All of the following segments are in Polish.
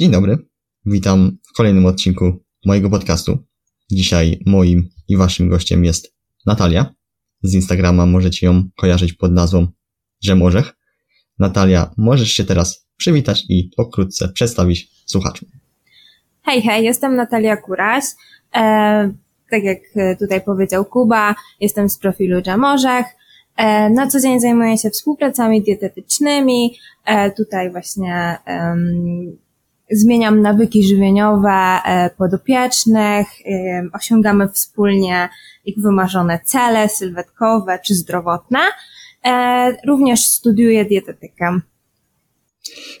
Dzień dobry, witam w kolejnym odcinku mojego podcastu. Dzisiaj moim i waszym gościem jest Natalia. Z Instagrama możecie ją kojarzyć pod nazwą Rzemorzech. Natalia, możesz się teraz przywitać i pokrótce przedstawić słuchaczom. Hej, hej, jestem Natalia Kuraś. E, tak jak tutaj powiedział Kuba, jestem z profilu Dżamorzech. E, na co dzień zajmuję się współpracami dietetycznymi. E, tutaj właśnie zmieniam nawyki żywieniowe e, podopiecznych, osiągamy wspólnie ich wymarzone cele sylwetkowe czy zdrowotne. Również studiuję dietetykę.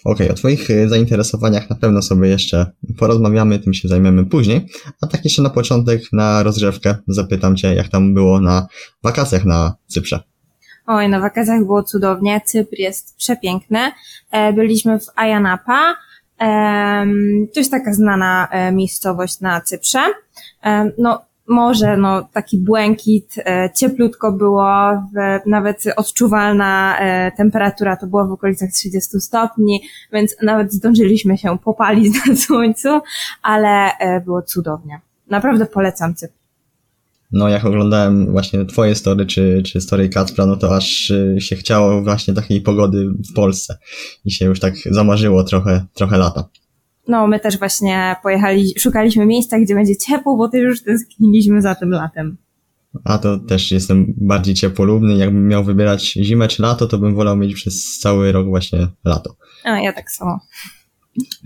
Okej, okay, o Twoich e, zainteresowaniach na pewno sobie jeszcze porozmawiamy, tym się zajmiemy później. A tak jeszcze na początek, na rozgrzewkę, zapytam Cię, jak tam było na wakacjach na Cyprze. Oj, na wakacjach było cudownie. Cypr jest przepiękny. E, byliśmy w Ayanapa. To jest taka znana e, miejscowość na Cyprze. No, morze, no taki błękit, e, cieplutko było, nawet odczuwalna e, temperatura to była w okolicach 30 stopni, więc nawet zdążyliśmy się popalić na słońcu, ale było cudownie. Naprawdę polecam Cypr. No, jak oglądałem właśnie twoje story, czy, czy story Kacpra, no to aż się chciało właśnie takiej pogody w Polsce i się już tak zamarzyło trochę, trochę lata no my też właśnie pojechali, szukaliśmy miejsca, gdzie będzie ciepło, bo też już tęskniliśmy za tym latem. A to też jestem bardziej ciepłolubny. Jakbym miał wybierać zimę czy lato, to bym wolał mieć przez cały rok właśnie lato. A ja tak samo.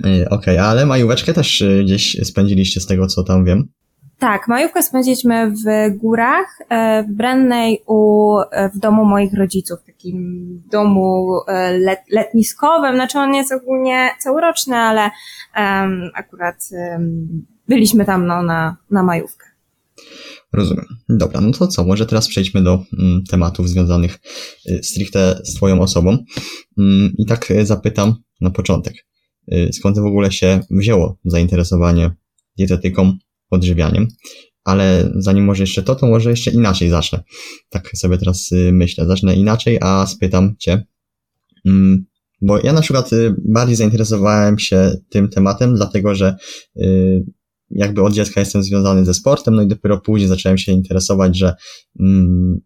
E, okej, okay, ale majóweczkę też e, gdzieś spędziliście z tego, co tam wiem. Tak, majówkę spędziliśmy w górach, e, w Brennej u, e, w domu moich rodziców, takim domu e, let, letniskowym, znaczy on jest ogólnie całoroczny, ale um, akurat um, byliśmy tam no, na, na majówkę. Rozumiem. Dobra, no to co, może teraz przejdźmy do mm, tematów związanych y, stricte z Twoją osobą. Mm, I tak zapytam na początek, y, skąd w ogóle się wzięło zainteresowanie dietetyką, odżywianiem. Ale zanim może jeszcze to, to może jeszcze inaczej zacznę. Tak sobie teraz y, myślę. Zacznę inaczej, a spytam Cię, mm, bo ja na przykład y, bardziej zainteresowałem się tym tematem, dlatego że y, jakby od dziecka jestem związany ze sportem, no i dopiero później zacząłem się interesować, że mm,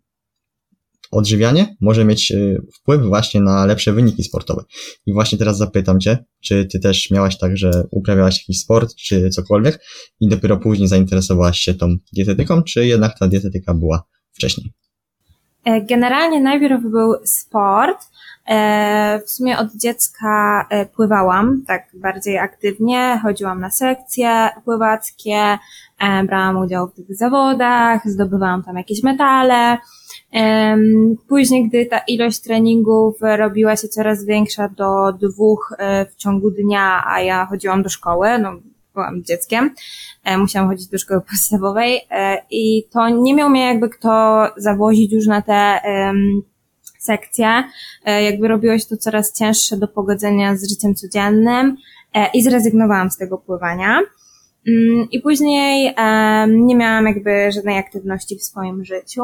odżywianie może mieć y, wpływ właśnie na lepsze wyniki sportowe. I właśnie teraz zapytam Cię, czy Ty też miałaś tak, że uprawiałaś jakiś sport, czy cokolwiek i dopiero później zainteresowałaś się tą dietetyką, czy jednak ta dietetyka była wcześniej? E, generalnie najpierw był sport. E, w sumie od dziecka e, pływałam tak bardziej aktywnie, chodziłam na sekcje pływackie, brałam udział w tych zawodach, zdobywałam tam jakieś medale. Później, gdy ta ilość treningów robiła się coraz większa do dwóch e, w ciągu dnia, a ja chodziłam do szkoły, no byłam dzieckiem, e, musiałam chodzić do szkoły podstawowej e, i to nie miał mnie jakby kto zawozić już na te sekcje, jakby robiło się to coraz cięższe do pogodzenia z życiem codziennym i zrezygnowałam z tego pływania. Mm, I później nie miałam jakby żadnej aktywności w swoim życiu.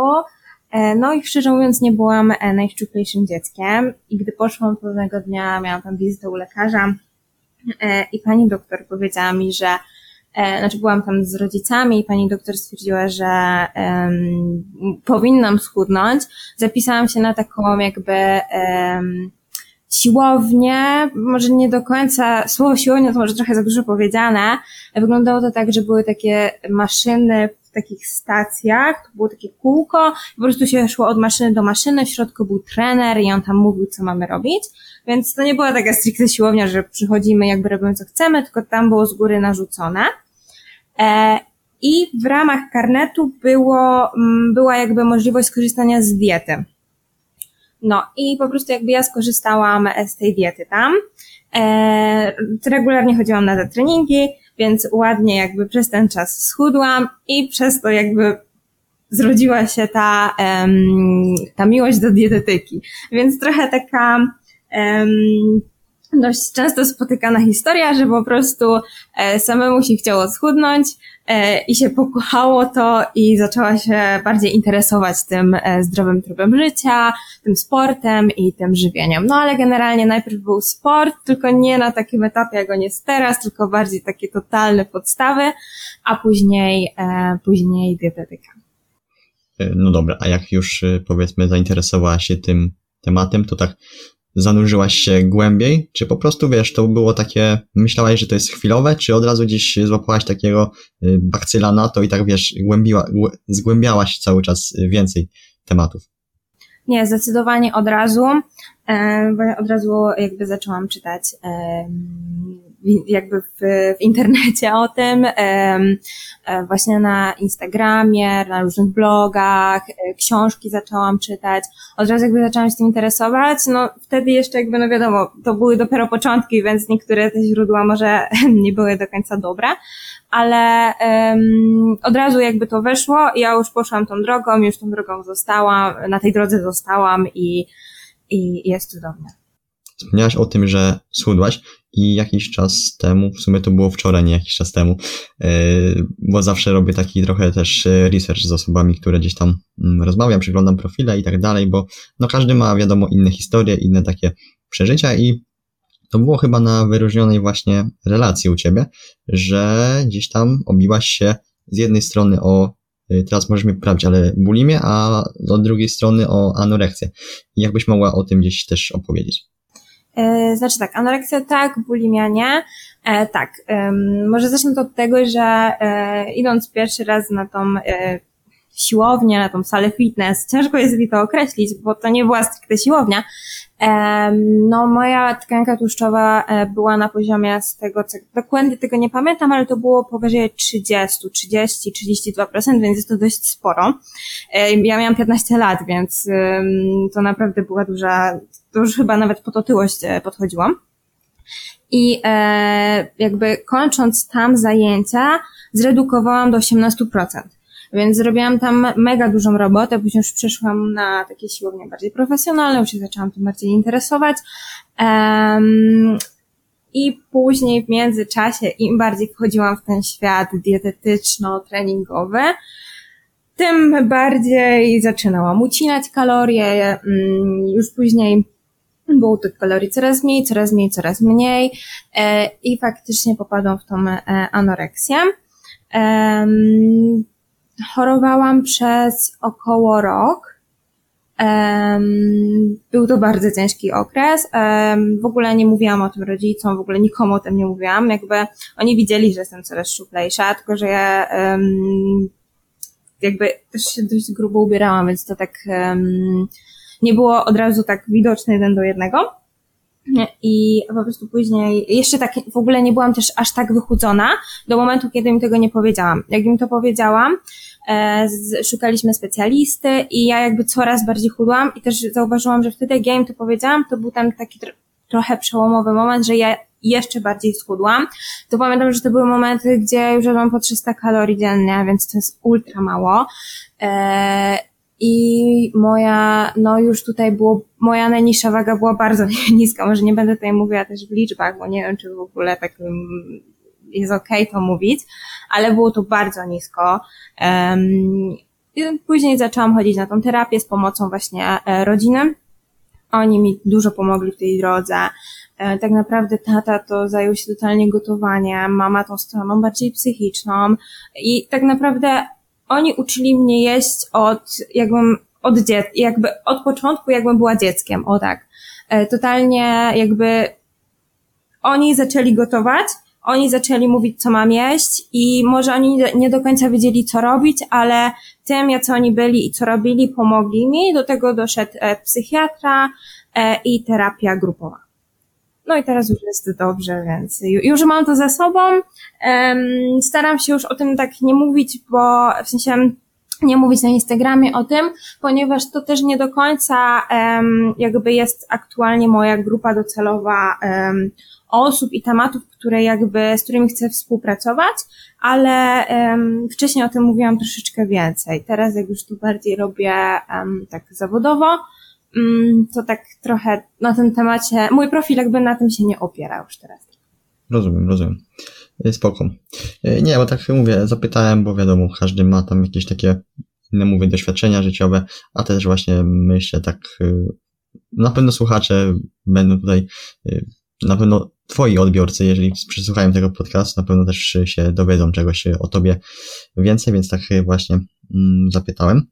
E, no i szczerze mówiąc nie byłam e, najszczuplejszym dzieckiem i gdy poszłam pewnego dnia, miałam tam wizytę u lekarza e, i pani doktor powiedziała mi, że znaczy byłam tam z rodzicami i pani doktor stwierdziła, że um, powinnam schudnąć. Zapisałam się na taką jakby um, siłownię, może nie do końca, słowo siłownia to może trochę za dużo powiedziane. Wyglądało to tak, że były takie maszyny takich stacjach, to było takie kółko, po prostu się szło od maszyny do maszyny, w środku był trener i on tam mówił, co mamy robić, więc to nie była taka stricte siłownia, że przychodzimy jakby robimy co chcemy, tylko tam było z góry narzucone. E, I w ramach karnetu było, mm, była jakby możliwość skorzystania z diety. No i po prostu jakby ja skorzystałam z tej diety tam. E, regularnie chodziłam na te treningi, więc ładnie jakby przez ten czas schudłam i przez to jakby zrodziła się ta, um, ta miłość do dietetyki. Więc trochę taka um, dość często spotykana historia, że po prostu e, samemu się chciało schudnąć e, i się pokochało to i zaczęła się bardziej interesować tym e, zdrowym trybem życia, tym sportem i tym żywieniem. No ale generalnie najpierw był sport, tylko nie na takim etapie, jak on jest teraz, tylko bardziej takie totalne podstawy, a później, później dietetyka. No dobra, a jak już powiedzmy zainteresowała się tym tematem, to tak zanurzyłaś się głębiej? Czy po prostu, wiesz, to było takie, myślałaś, że to jest chwilowe, czy od razu gdzieś złapałaś takiego y, bakcyla na to i tak, wiesz, głębiła, zgłębiałaś cały czas więcej tematów? Nie, zdecydowanie od razu. E, od razu jakby zaczęłam czytać jakby w, w internecie o tym, e, właśnie na Instagramie, na różnych blogach, e, książki zaczęłam czytać, od razu jakby zaczęłam się tym interesować, no wtedy jeszcze jakby, no wiadomo, to były dopiero początki, więc niektóre te źródła może nie były do końca dobre, ale um, od razu jakby to weszło. Ja już poszłam tą drogą, już tą drogą zostałam, na tej drodze zostałam i, i jest cudownie. Wspomniałaś o tym, że schudłaś i jakiś czas temu, w sumie to było wczoraj, nie jakiś czas temu, e, bo zawsze robię taki trochę też e, research z osobami, które gdzieś tam mm, rozmawiam, przeglądam profile i tak dalej, bo no każdy ma wiadomo inne historie, inne takie przeżycia i to było chyba na wyróżnionej właśnie relacji u ciebie, że gdzieś tam obiłaś się z jednej strony o e, teraz możesz mnie poprawić, ale bulimię, a od drugiej strony o anoreksję. I jakbyś mogła o tym gdzieś też opowiedzieć? E, znaczy tak, anoreksja tak, bulimia nie. E, tak, może zacznę to od tego, że e, idąc pierwszy raz na tą siłownię, na tą salę fitness, ciężko jest mi to określić, bo to nie była stricte siłownia, no moja tkanka tłuszczowa była na poziomie z tego, co dokładnie tego nie pamiętam, ale to było powyżej 30, 30, 32%, więc jest to dość sporo. Ja miałam 15 lat, więc to naprawdę była duża, to już chyba nawet po otyłość e, podchodziłam. I e, jakby kończąc tam zajęcia, zredukowałam do 18%. Więc zrobiłam tam mega dużą robotę, później już przeszłam na takie siłownie bardziej profesjonalne, już się zaczęłam tym bardziej interesować. Um, I później w międzyczasie, im bardziej wchodziłam w ten świat dietetyczno-treningowy, tym bardziej zaczynałam ucinać kalorie, mm, już później było tych kalorii coraz mniej, coraz mniej, coraz mniej e, i faktycznie popadłam w tą e, anoreksję. Chorowałam przez około rok. Był to bardzo ciężki okres. W ogóle nie mówiłam o tym rodzicom, w ogóle nikomu o tym nie mówiłam. Jakby oni widzieli, że jestem coraz szczuplejsza, tylko że ja jakby też się dość grubo ubierałam, więc to tak nie było od razu tak widoczne jeden do jednego. I po prostu później, jeszcze tak w ogóle nie byłam też aż tak wychudzona do momentu, kiedy mi tego nie powiedziałam. Jak im to powiedziałam, e, szukaliśmy specjalisty i ja jakby coraz bardziej chudłam i też zauważyłam, że wtedy jak ja im to powiedziałam, to był tam taki tr trochę przełomowy moment, że ja jeszcze bardziej schudłam. To pamiętam, że to były momenty, gdzie już jadłam po 300 kalorii dziennie, więc to jest ultra mało. E, i moja, no już tutaj było, moja najniższa waga była bardzo niska, może nie będę tutaj mówiła też w liczbach, bo nie wiem, czy w ogóle tak jest okej okay to mówić, ale było to bardzo nisko. Um, później zaczęłam chodzić na tą terapię z pomocą właśnie e, rodziny. Oni mi dużo pomogli w tej drodze. E, tak naprawdę tata to zajął się totalnie gotowaniem, mama tą stroną bardziej psychiczną i tak naprawdę oni uczyli mnie jeść od, jakbym, od dziec, jakby od początku, jakbym była dzieckiem, o tak. E, totalnie jakby oni zaczęli gotować, oni zaczęli mówić, co mam jeść i może oni nie do końca wiedzieli, co robić, ale tym, jacy oni byli i co robili, pomogli mi. Do tego doszedł e, psychiatra e, i terapia grupowa. No i teraz już jest dobrze, więc już mam to za sobą. Staram się już o tym tak nie mówić, bo w sensie nie mówić na Instagramie o tym, ponieważ to też nie do końca jakby jest aktualnie moja grupa docelowa osób i tematów, które jakby, z którymi chcę współpracować, ale wcześniej o tym mówiłam troszeczkę więcej. Teraz jak już to bardziej robię tak zawodowo, to tak trochę na tym temacie, mój profil jakby na tym się nie opiera już teraz. Rozumiem, rozumiem. Y, spoko. Y, nie, bo tak mówię, zapytałem, bo wiadomo, każdy ma tam jakieś takie inne, mówię, doświadczenia życiowe, a też właśnie myślę tak, y, na pewno słuchacze będą tutaj, na pewno twoi odbiorcy, jeżeli przysłuchają tego podcastu, na pewno też się dowiedzą czegoś o tobie więcej, więc tak właśnie mm, zapytałem.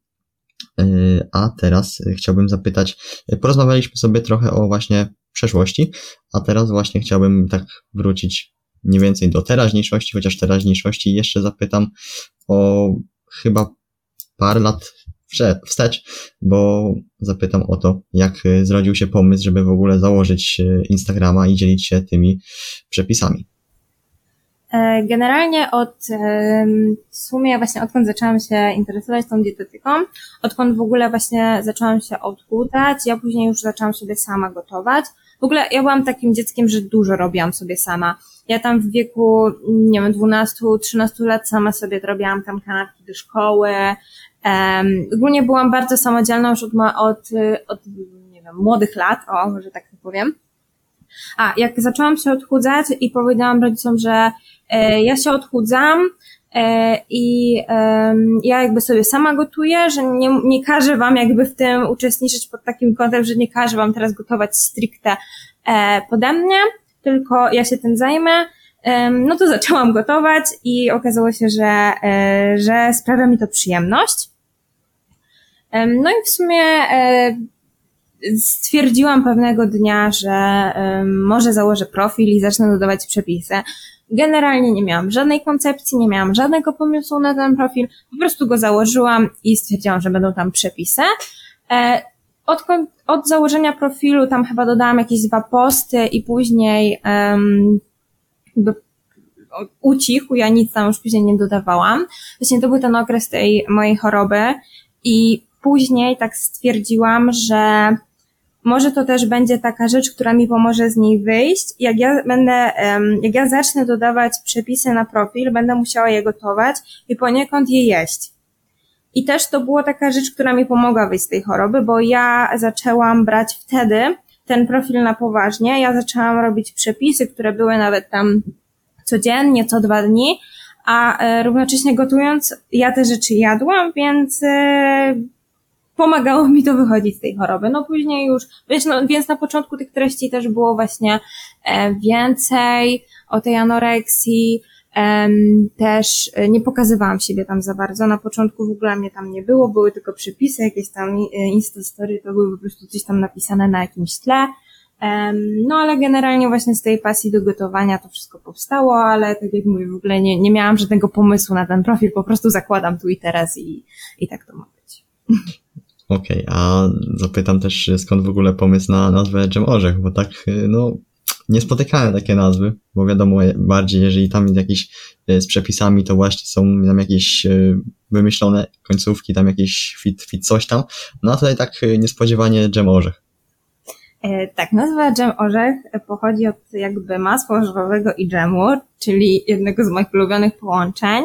A teraz chciałbym zapytać, porozmawialiśmy sobie trochę o właśnie przeszłości, a teraz właśnie chciałbym tak wrócić mniej więcej do teraźniejszości, chociaż teraźniejszości jeszcze zapytam o chyba parę lat wstecz, bo zapytam o to, jak zrodził się pomysł, żeby w ogóle założyć e, Instagrama i dzielić się tymi przepisami. E, generalnie od, w sumie właśnie odkąd zaczęłam się interesować tą dietetyką, odkąd w ogóle właśnie zaczęłam się odchudzać, ja później już zaczęłam sobie sama gotować. W ogóle ja byłam takim dzieckiem, że dużo robiłam sobie sama. Ja tam w wieku, nie wiem, 12-13 lat sama sobie robiłam tam kanapki do szkoły. Um, ogólnie byłam bardzo samodzielna już od, od, od nie wiem, młodych lat, o, może tak to powiem. A, jak zaczęłam się odchudzać i powiedziałam rodzicom, że ja się odchudzam e, i e, ja jakby sobie sama gotuję, że nie, nie każę wam jakby w tym uczestniczyć pod takim kątem, że nie każę wam teraz gotować stricte e, pode mnie, tylko ja się tym zajmę. No to zaczęłam gotować i okazało się, że, e, że sprawia mi to przyjemność. No i w sumie e, stwierdziłam pewnego dnia, że może założę profil i zacznę dodawać przepisy. Generalnie nie miałam żadnej koncepcji, nie miałam żadnego pomysłu na ten profil, po prostu go założyłam i stwierdziłam, że będą tam przepisy. E, od, od założenia profilu tam chyba dodałam jakieś dwa posty i później um, jakby ucichł, ja nic tam już później nie dodawałam. Właśnie to był ten okres tej mojej choroby i później tak stwierdziłam, że może to też będzie taka rzecz, która mi pomoże z niej wyjść. Jak ja będę, jak ja zacznę dodawać przepisy na profil, będę musiała je gotować i poniekąd je jeść. I też to była taka rzecz, która mi pomogła wyjść z tej choroby, bo ja zaczęłam brać wtedy ten profil na poważnie. Ja zaczęłam robić przepisy, które były nawet tam codziennie, co dwa dni, a e, równocześnie gotując, ja te rzeczy jadłam, więc e, pomagało mi to wychodzić z tej choroby. No później już, więc, no, więc na początku tych treści też było właśnie e, więcej o tej anoreksji, też e, nie pokazywałam siebie tam za bardzo. Na początku w ogóle mnie tam nie było, były tylko przypisy, jakieś tam e, instastory, to były po prostu coś tam napisane na jakimś tle. No ale generalnie właśnie z tej pasji do gotowania to wszystko powstało, ale tak jak mówię, w ogóle nie, nie miałam żadnego pomysłu na ten profil, po prostu zakładam tu i teraz i, i tak to ma być. Okej, okay, a zapytam też skąd w ogóle pomysł na nazwę Dżem Orzech, bo tak, y, no, nie spotykałem takie nazwy, bo wiadomo, bardziej jeżeli tam jest jakiś z przepisami, to właśnie są tam jakieś wymyślone końcówki, tam jakieś fit, fit coś tam, no a tutaj tak niespodziewanie Dżem Orzech. E, tak, nazwa dżem orzech pochodzi od jakby masła orzechowego i dżemu, czyli jednego z moich ulubionych połączeń.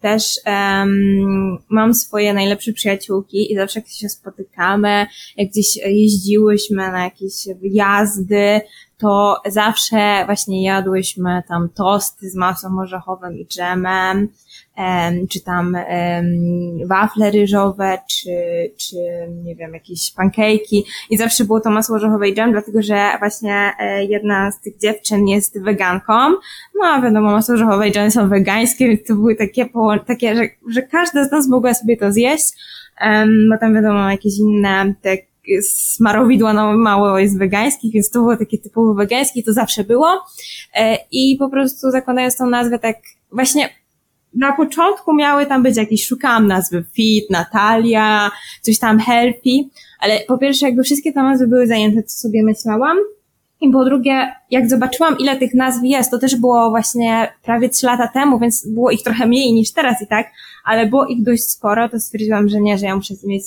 Też um, mam swoje najlepsze przyjaciółki i zawsze jak się spotykamy, jak gdzieś jeździłyśmy na jakieś wyjazdy, to zawsze właśnie jadłyśmy tam tosty z masłem orzechowym i dżemem, czy tam wafle ryżowe, czy, czy nie wiem, jakieś pancake'i i zawsze było to masło orzechowe i dżem, dlatego że właśnie e, jedna z tych dziewczyn jest weganką, no a wiadomo, masło orzechowe i dżem są wegańskie, więc to były takie, takie że, że każda z nas mogła sobie to zjeść, bo tam wiadomo, jakieś inne te smarowidła no, mało jest wegańskich, więc to było takie typowo wegańskie, to zawsze było. E, I po prostu zakładając tą nazwę tak właśnie na początku miały tam być jakieś, szukałam nazwy Fit, Natalia, coś tam Healthy, ale po pierwsze jakby wszystkie te nazwy były zajęte, co sobie myślałam. I po drugie, jak zobaczyłam, ile tych nazw jest, to też było właśnie prawie trzy lata temu, więc było ich trochę mniej niż teraz i tak, ale było ich dość sporo, to stwierdziłam, że nie, że ja muszę mieć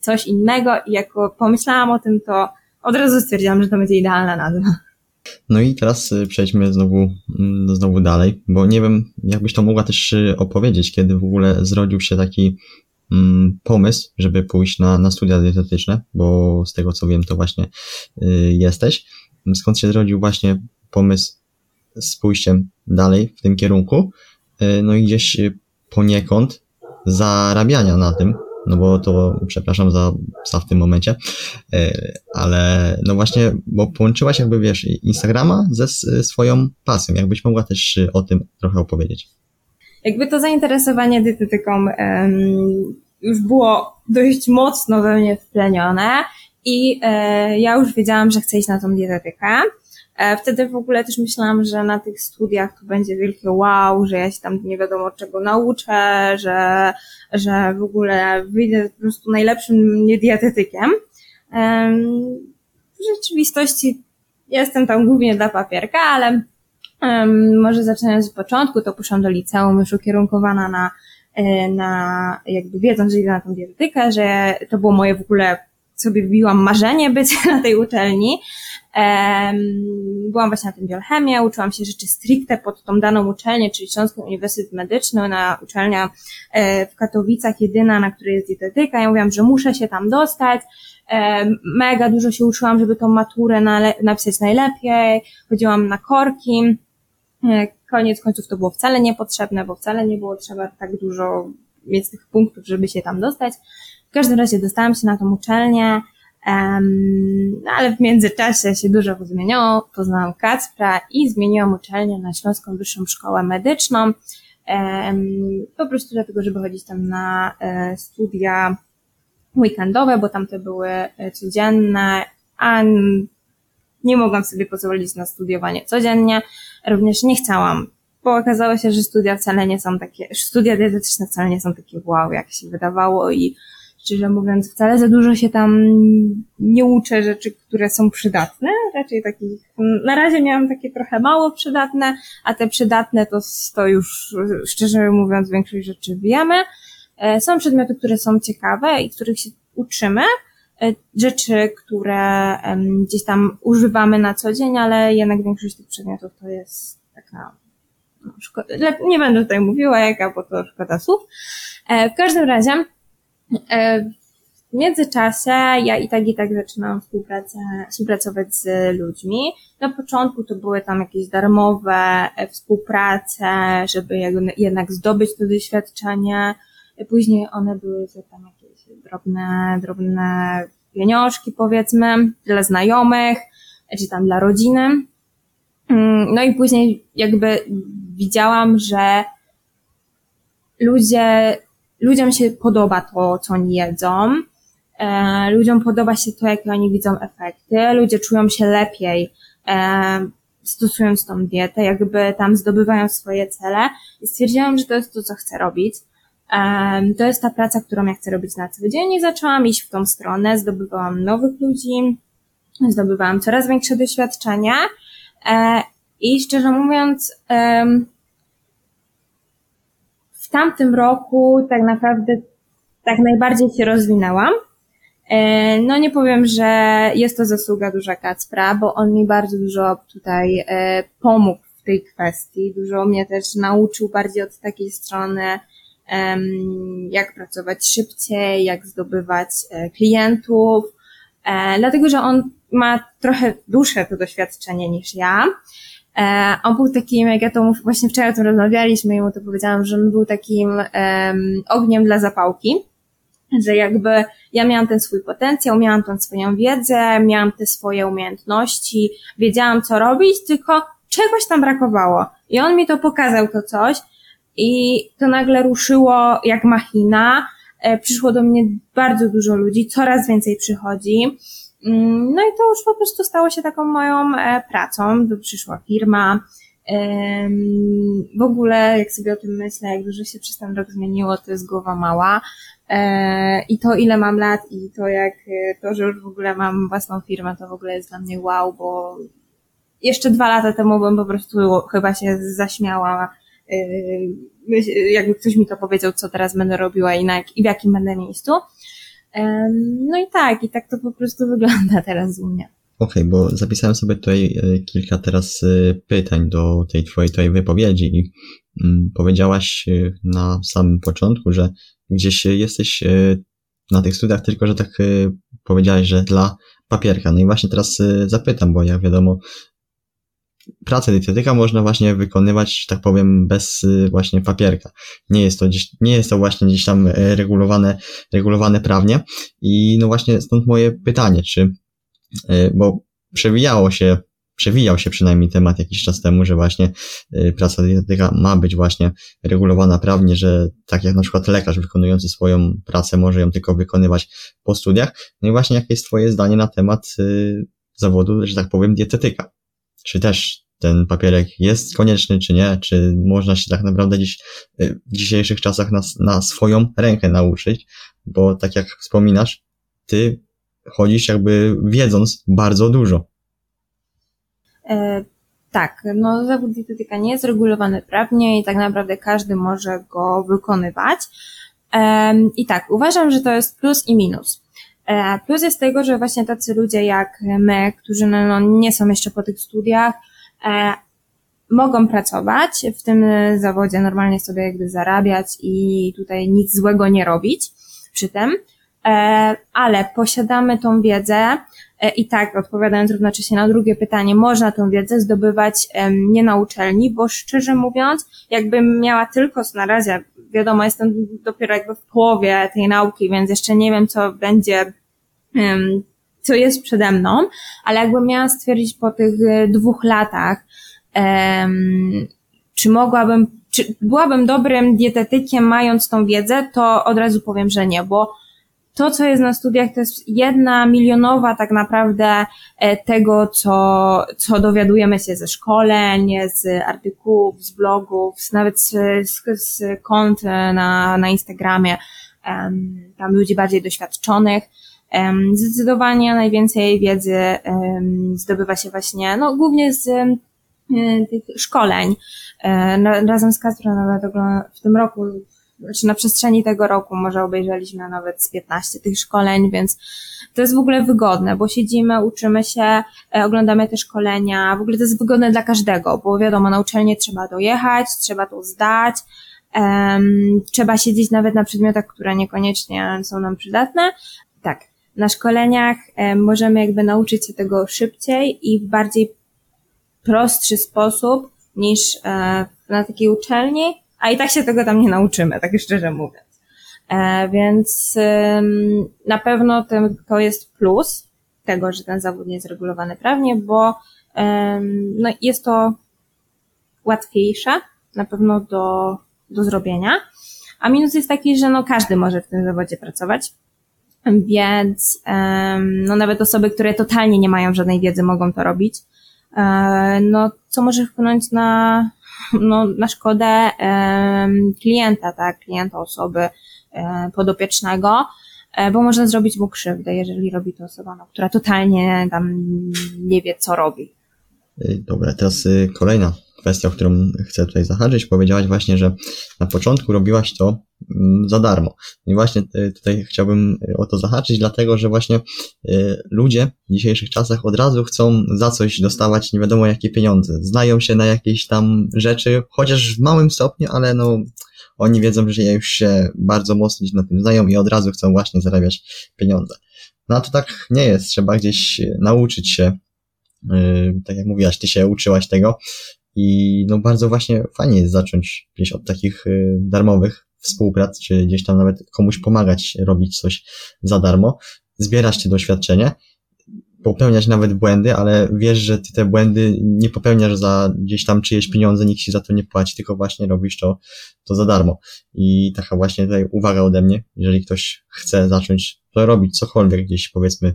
coś innego i jak pomyślałam o tym, to od razu stwierdziłam, że to będzie idealna nazwa. No i teraz y, przejdźmy znowu, mm, znowu dalej, bo nie wiem, jakbyś to mogła też y, opowiedzieć, kiedy w ogóle zrodził się taki mm, pomysł, żeby pójść na, na studia dietetyczne, bo z tego co wiem, to właśnie y, jesteś. Skąd się zrodził właśnie pomysł z pójściem dalej w tym kierunku, no i gdzieś poniekąd zarabiania na tym, no bo to, przepraszam za psa w tym momencie, ale no właśnie, bo połączyłaś jakby, wiesz, Instagrama ze swoją pasją. Jakbyś mogła też o tym trochę opowiedzieć. Jakby to zainteresowanie dietetyką um, już było dość mocno we mnie wplenione i e, ja już wiedziałam, że chcę iść na tą dietetykę. E, wtedy w ogóle też myślałam, że na tych studiach to będzie wielkie wow, że ja się tam nie wiadomo czego nauczę, że, że w ogóle wyjdę po prostu najlepszym dietetykiem. W rzeczywistości jestem tam głównie dla papierka, ale może zaczynając z początku, to poszłam do liceum już ukierunkowana na, e, na jakby wiedząc, że idę na tą dietetykę, że to było moje w ogóle sobie wbiłam marzenie być na tej uczelni. Byłam właśnie na tym biochemie, uczyłam się rzeczy stricte pod tą daną uczelnię, czyli Śląski Uniwersytet Medyczny, na uczelnia e, w Katowicach, jedyna, na której jest dietetyka. Ja mówiłam, że muszę się tam dostać. Mega dużo się uczyłam, żeby tą maturę napisać najlepiej. Chodziłam na korki. E, koniec końców to było wcale niepotrzebne, bo wcale nie było trzeba tak dużo mieć tych punktów, żeby się tam dostać. W każdym razie dostałam się na tą uczelnię, no ale w międzyczasie się dużo zmieniło. Poznałam Kacpra i zmieniłam uczelnię na Śląską Wyższą Szkołę Medyczną. Po prostu dlatego, żeby chodzić tam na e, studia weekendowe, bo tamte były e, codzienne, a nie mogłam sobie pozwolić na studiowanie codziennie. Również nie chciałam, bo okazało się, że studia wcale nie są takie, studia dietetyczne wcale nie są takie wow, jak się wydawało i szczerze mówiąc, wcale za dużo się tam nie uczę rzeczy, które są przydatne, raczej takich, na razie miałam takie trochę mało przydatne, a te przydatne to, to już, szczerze mówiąc, większość rzeczy wiemy. E, są przedmioty, które są ciekawe i których się uczymy, e, rzeczy, które gdzieś tam używamy na co dzień, ale jednak większość tych przedmiotów to jest taka no, szkoda, nie będę tutaj mówiła jaka, bo to szkoda słów. E, w każdym razie w międzyczasie ja i tak i tak zaczynałam współpracę, współpracować z ludźmi. Na początku to były tam jakieś darmowe współprace, żeby jednak zdobyć to doświadczenie. Później one były za tam jakieś drobne, drobne pieniążki powiedzmy dla znajomych, czy tam dla rodziny. Mm, no i później jakby widziałam, że ludzie, ludziom się podoba to, co oni jedzą. E, ludziom podoba się to, jakie oni widzą efekty. Ludzie czują się lepiej, e, stosując tą dietę, jakby tam zdobywają swoje cele. I stwierdziłam, że to jest to, co chcę robić. To jest ta praca, którą ja chcę robić na co dzień i zaczęłam iść w tą stronę, zdobywałam nowych ludzi, zdobywałam coraz większe doświadczenia e, i szczerze mówiąc, w tamtym roku tak naprawdę tak najbardziej się rozwinęłam. E, no nie powiem, że jest to zasługa duża Kacpra, bo on mi bardzo dużo tutaj e, pomógł w tej kwestii. Dużo mnie też nauczył bardziej od takiej strony jak pracować szybciej, jak zdobywać e, klientów, dlatego że on ma trochę dłuższe to doświadczenie niż ja. E, on był takim, jak ja to właśnie wczoraj o tym rozmawialiśmy i mu to powiedziałam, że on był takim um, ogniem dla zapałki, że jakby ja miałam ten swój potencjał, miałam tą swoją wiedzę, miałam te swoje umiejętności, wiedziałam co robić, tylko czegoś tam brakowało. I on mi to pokazał to coś i to nagle ruszyło jak machina. E, przyszło do mnie bardzo dużo ludzi, coraz więcej przychodzi. Mm, no i to już po prostu stało się taką moją e, pracą. Przyszła firma. W ogóle, jak sobie o tym myślę, jak dużo się przez ten rok zmieniło, to jest głowa mała. E, I to, ile mam lat, i to, jak to, że już w ogóle mam własną firmę, to w ogóle jest dla mnie wow, bo jeszcze dwa lata temu bym po prostu chyba się zaśmiała jakby ktoś mi to powiedział, co teraz będę robiła i, na, i w jakim będę miejscu. No i tak, i tak to po prostu wygląda teraz u mnie. Okej, okay, bo zapisałem sobie tutaj e, kilka teraz e, pytań do tej twojej, twojej wypowiedzi i mm, powiedziałaś e, na samym początku, że gdzieś jesteś na tych studiach, tylko że tak powiedziałeś, że dla papierka. No i właśnie teraz zapytam, bo jak wiadomo, pracę dietetyka można właśnie wykonywać, tak powiem, bez właśnie papierka. Nie jest to gdzieś, nie jest to właśnie gdzieś tam regulowane, regulowane prawnie. I no właśnie stąd moje pytanie, czy, bo przewijało się przewijał się przynajmniej temat jakiś czas temu, że właśnie y, praca dietetyka ma być właśnie regulowana prawnie, że tak jak na przykład lekarz wykonujący swoją pracę może ją tylko wykonywać po studiach. No i właśnie jakie jest Twoje zdanie na temat y, zawodu, że tak powiem, dietetyka? Czy też ten papierek jest konieczny, czy nie? Czy można się tak naprawdę dziś, y, w dzisiejszych czasach na, na swoją rękę nauczyć? Bo tak jak wspominasz, ty chodzisz jakby wiedząc bardzo dużo E, tak, no zawód dietetyka nie jest regulowany prawnie i tak naprawdę każdy może go wykonywać. E, I tak, uważam, że to jest plus i minus. E, plus jest tego, że właśnie tacy ludzie jak my, którzy no, no, nie są jeszcze po tych studiach, mogą pracować w tym zawodzie, normalnie sobie jakby zarabiać i tutaj nic złego nie robić przy tym, ale posiadamy tą wiedzę, E, I tak, odpowiadając równocześnie na drugie pytanie, można tą wiedzę zdobywać nie na uczelni, bo szczerze mówiąc, jakbym miała tylko na razie, wiadomo, jestem dopiero jakby w połowie tej nauki, więc jeszcze nie wiem, co będzie, co jest przede mną, ale jakbym miała stwierdzić po tych e, dwóch latach, czy mogłabym, czy byłabym dobrym dietetykiem mając tą wiedzę, to od razu powiem, że nie, bo to, co jest na studiach, to jest jedna milionowa tak naprawdę e, tego, co, co dowiadujemy się ze szkoleń, z artykułów, z blogów, nawet z, z, z kont na, na Instagramie, tam ludzi bardziej doświadczonych. Zdecydowanie najwięcej wiedzy zdobywa się właśnie, no głównie z tych szkoleń. E, razem z Kasprem nawet w tym roku znaczy na przestrzeni tego roku może obejrzeliśmy nawet z 15 tych szkoleń, więc to jest w ogóle wygodne, bo siedzimy, uczymy się, e, oglądamy te szkolenia, w ogóle to jest wygodne dla każdego, bo wiadomo, na uczelnię trzeba dojechać, trzeba to zdać, um, trzeba siedzieć nawet na przedmiotach, które niekoniecznie są nam przydatne. Tak, na szkoleniach możemy jakby nauczyć się tego szybciej i w bardziej prostszy sposób niż um, na takiej uczelni, a i tak się tego tam nie nauczymy, tak szczerze mówiąc. E, więc na pewno ten, to jest plus tego, że ten zawód nie jest regulowany prawnie, bo no, jest to łatwiejsze na pewno do, do zrobienia. A minus jest taki, że no każdy może w tym zawodzie pracować. Więc no nawet osoby, które totalnie nie mają żadnej wiedzy, mogą to robić. E, no, co może wpłynąć na, no, na szkodę klienta, tak, klienta osoby podopiecznego, e, bo można zrobić mu krzywdę, jeżeli robi to osoba, no, która totalnie tam nie wie, co robi. Dobra, teraz y, kolejna kwestia, o którą chcę tutaj zahaczyć. Powiedziałaś właśnie, że na początku robiłaś to mm, za darmo. I właśnie y, tutaj chciałbym y, o to zahaczyć, dlatego że właśnie y, ludzie w dzisiejszych czasach od razu chcą za coś dostawać nie wiadomo jakie pieniądze. Znają się na jakieś tam rzeczy, chociaż w małym stopniu, ale no oni wiedzą, że już się bardzo mocno na tym znają i od razu chcą właśnie zarabiać pieniądze. No a to tak nie jest. Trzeba gdzieś nauczyć się tak jak mówiłaś, ty się uczyłaś tego, i no bardzo właśnie fajnie jest zacząć gdzieś od takich y, darmowych współprac, czy gdzieś tam nawet komuś pomagać robić coś za darmo, zbierać te doświadczenie, popełniać nawet błędy, ale wiesz, że ty te błędy nie popełniasz za gdzieś tam czyjeś pieniądze, nikt ci za to nie płaci, tylko właśnie robisz to, to za darmo. I taka właśnie tutaj uwaga ode mnie, jeżeli ktoś chce zacząć to robić cokolwiek gdzieś powiedzmy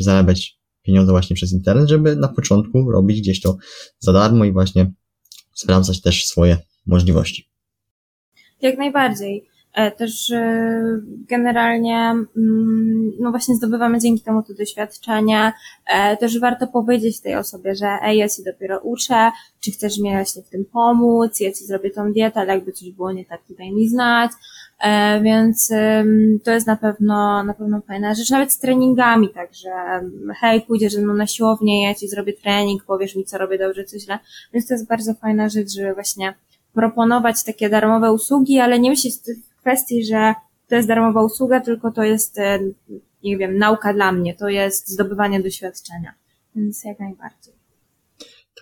zarabiać pieniądze właśnie przez internet, żeby na początku robić gdzieś to za darmo i właśnie sprawdzać też swoje możliwości. Jak najbardziej. E, też e, generalnie, mm, no właśnie zdobywamy dzięki temu to doświadczenie. E, też warto powiedzieć tej osobie, że ej, ja się dopiero uczę, czy chcesz mi właśnie w tym pomóc, ja ci zrobię tą dietę, ale jakby coś było nie tak, tutaj mi znać. Więc to jest na pewno, na pewno fajna rzecz, nawet z treningami, także hej, pójdziesz ze mną na siłownię, ja ci zrobię trening, powiesz mi, co robię dobrze, co źle. Więc to jest bardzo fajna rzecz, żeby właśnie proponować takie darmowe usługi, ale nie myśleć kwestii, że to jest darmowa usługa, tylko to jest, e, nie wiem, nauka dla mnie, to jest zdobywanie doświadczenia. Więc jak najbardziej.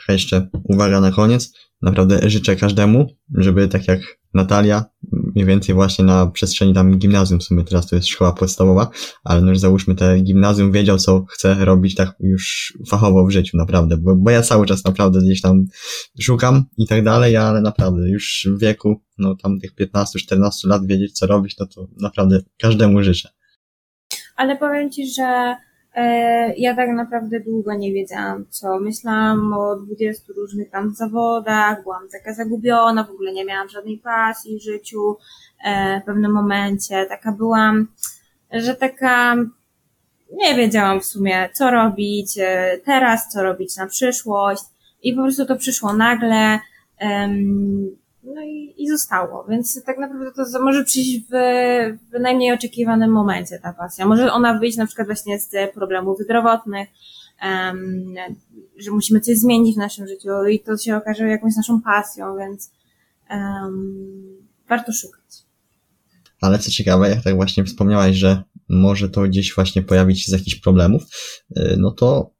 Taka jeszcze uwaga na koniec. Naprawdę życzę każdemu, żeby tak jak Natalia, mniej więcej właśnie na przestrzeni tam gimnazjum, w sumie teraz to jest szkoła podstawowa, ale no już załóżmy te gimnazjum, wiedział co chce robić tak już fachowo w życiu, naprawdę, bo, bo ja cały czas naprawdę gdzieś tam szukam i tak dalej, ale naprawdę już w wieku, no tam tych 15-14 lat wiedzieć co robić, no to naprawdę każdemu życzę. Ale powiem Ci, że ja tak naprawdę długo nie wiedziałam, co. Myślałam o 20 różnych tam zawodach, byłam taka zagubiona, w ogóle nie miałam żadnej pasji w życiu. E, w pewnym momencie taka byłam, że taka nie wiedziałam w sumie, co robić e, teraz, co robić na przyszłość. I po prostu to przyszło nagle. No i, i zostało, więc tak naprawdę to może przyjść w, w najmniej oczekiwanym momencie ta pasja. Może ona wyjść na przykład właśnie z problemów zdrowotnych, um, że musimy coś zmienić w naszym życiu i to się okaże jakąś naszą pasją, więc um, warto szukać. Ale co ciekawe, jak tak właśnie wspomniałaś, że może to gdzieś właśnie pojawić się z jakichś problemów, y, no to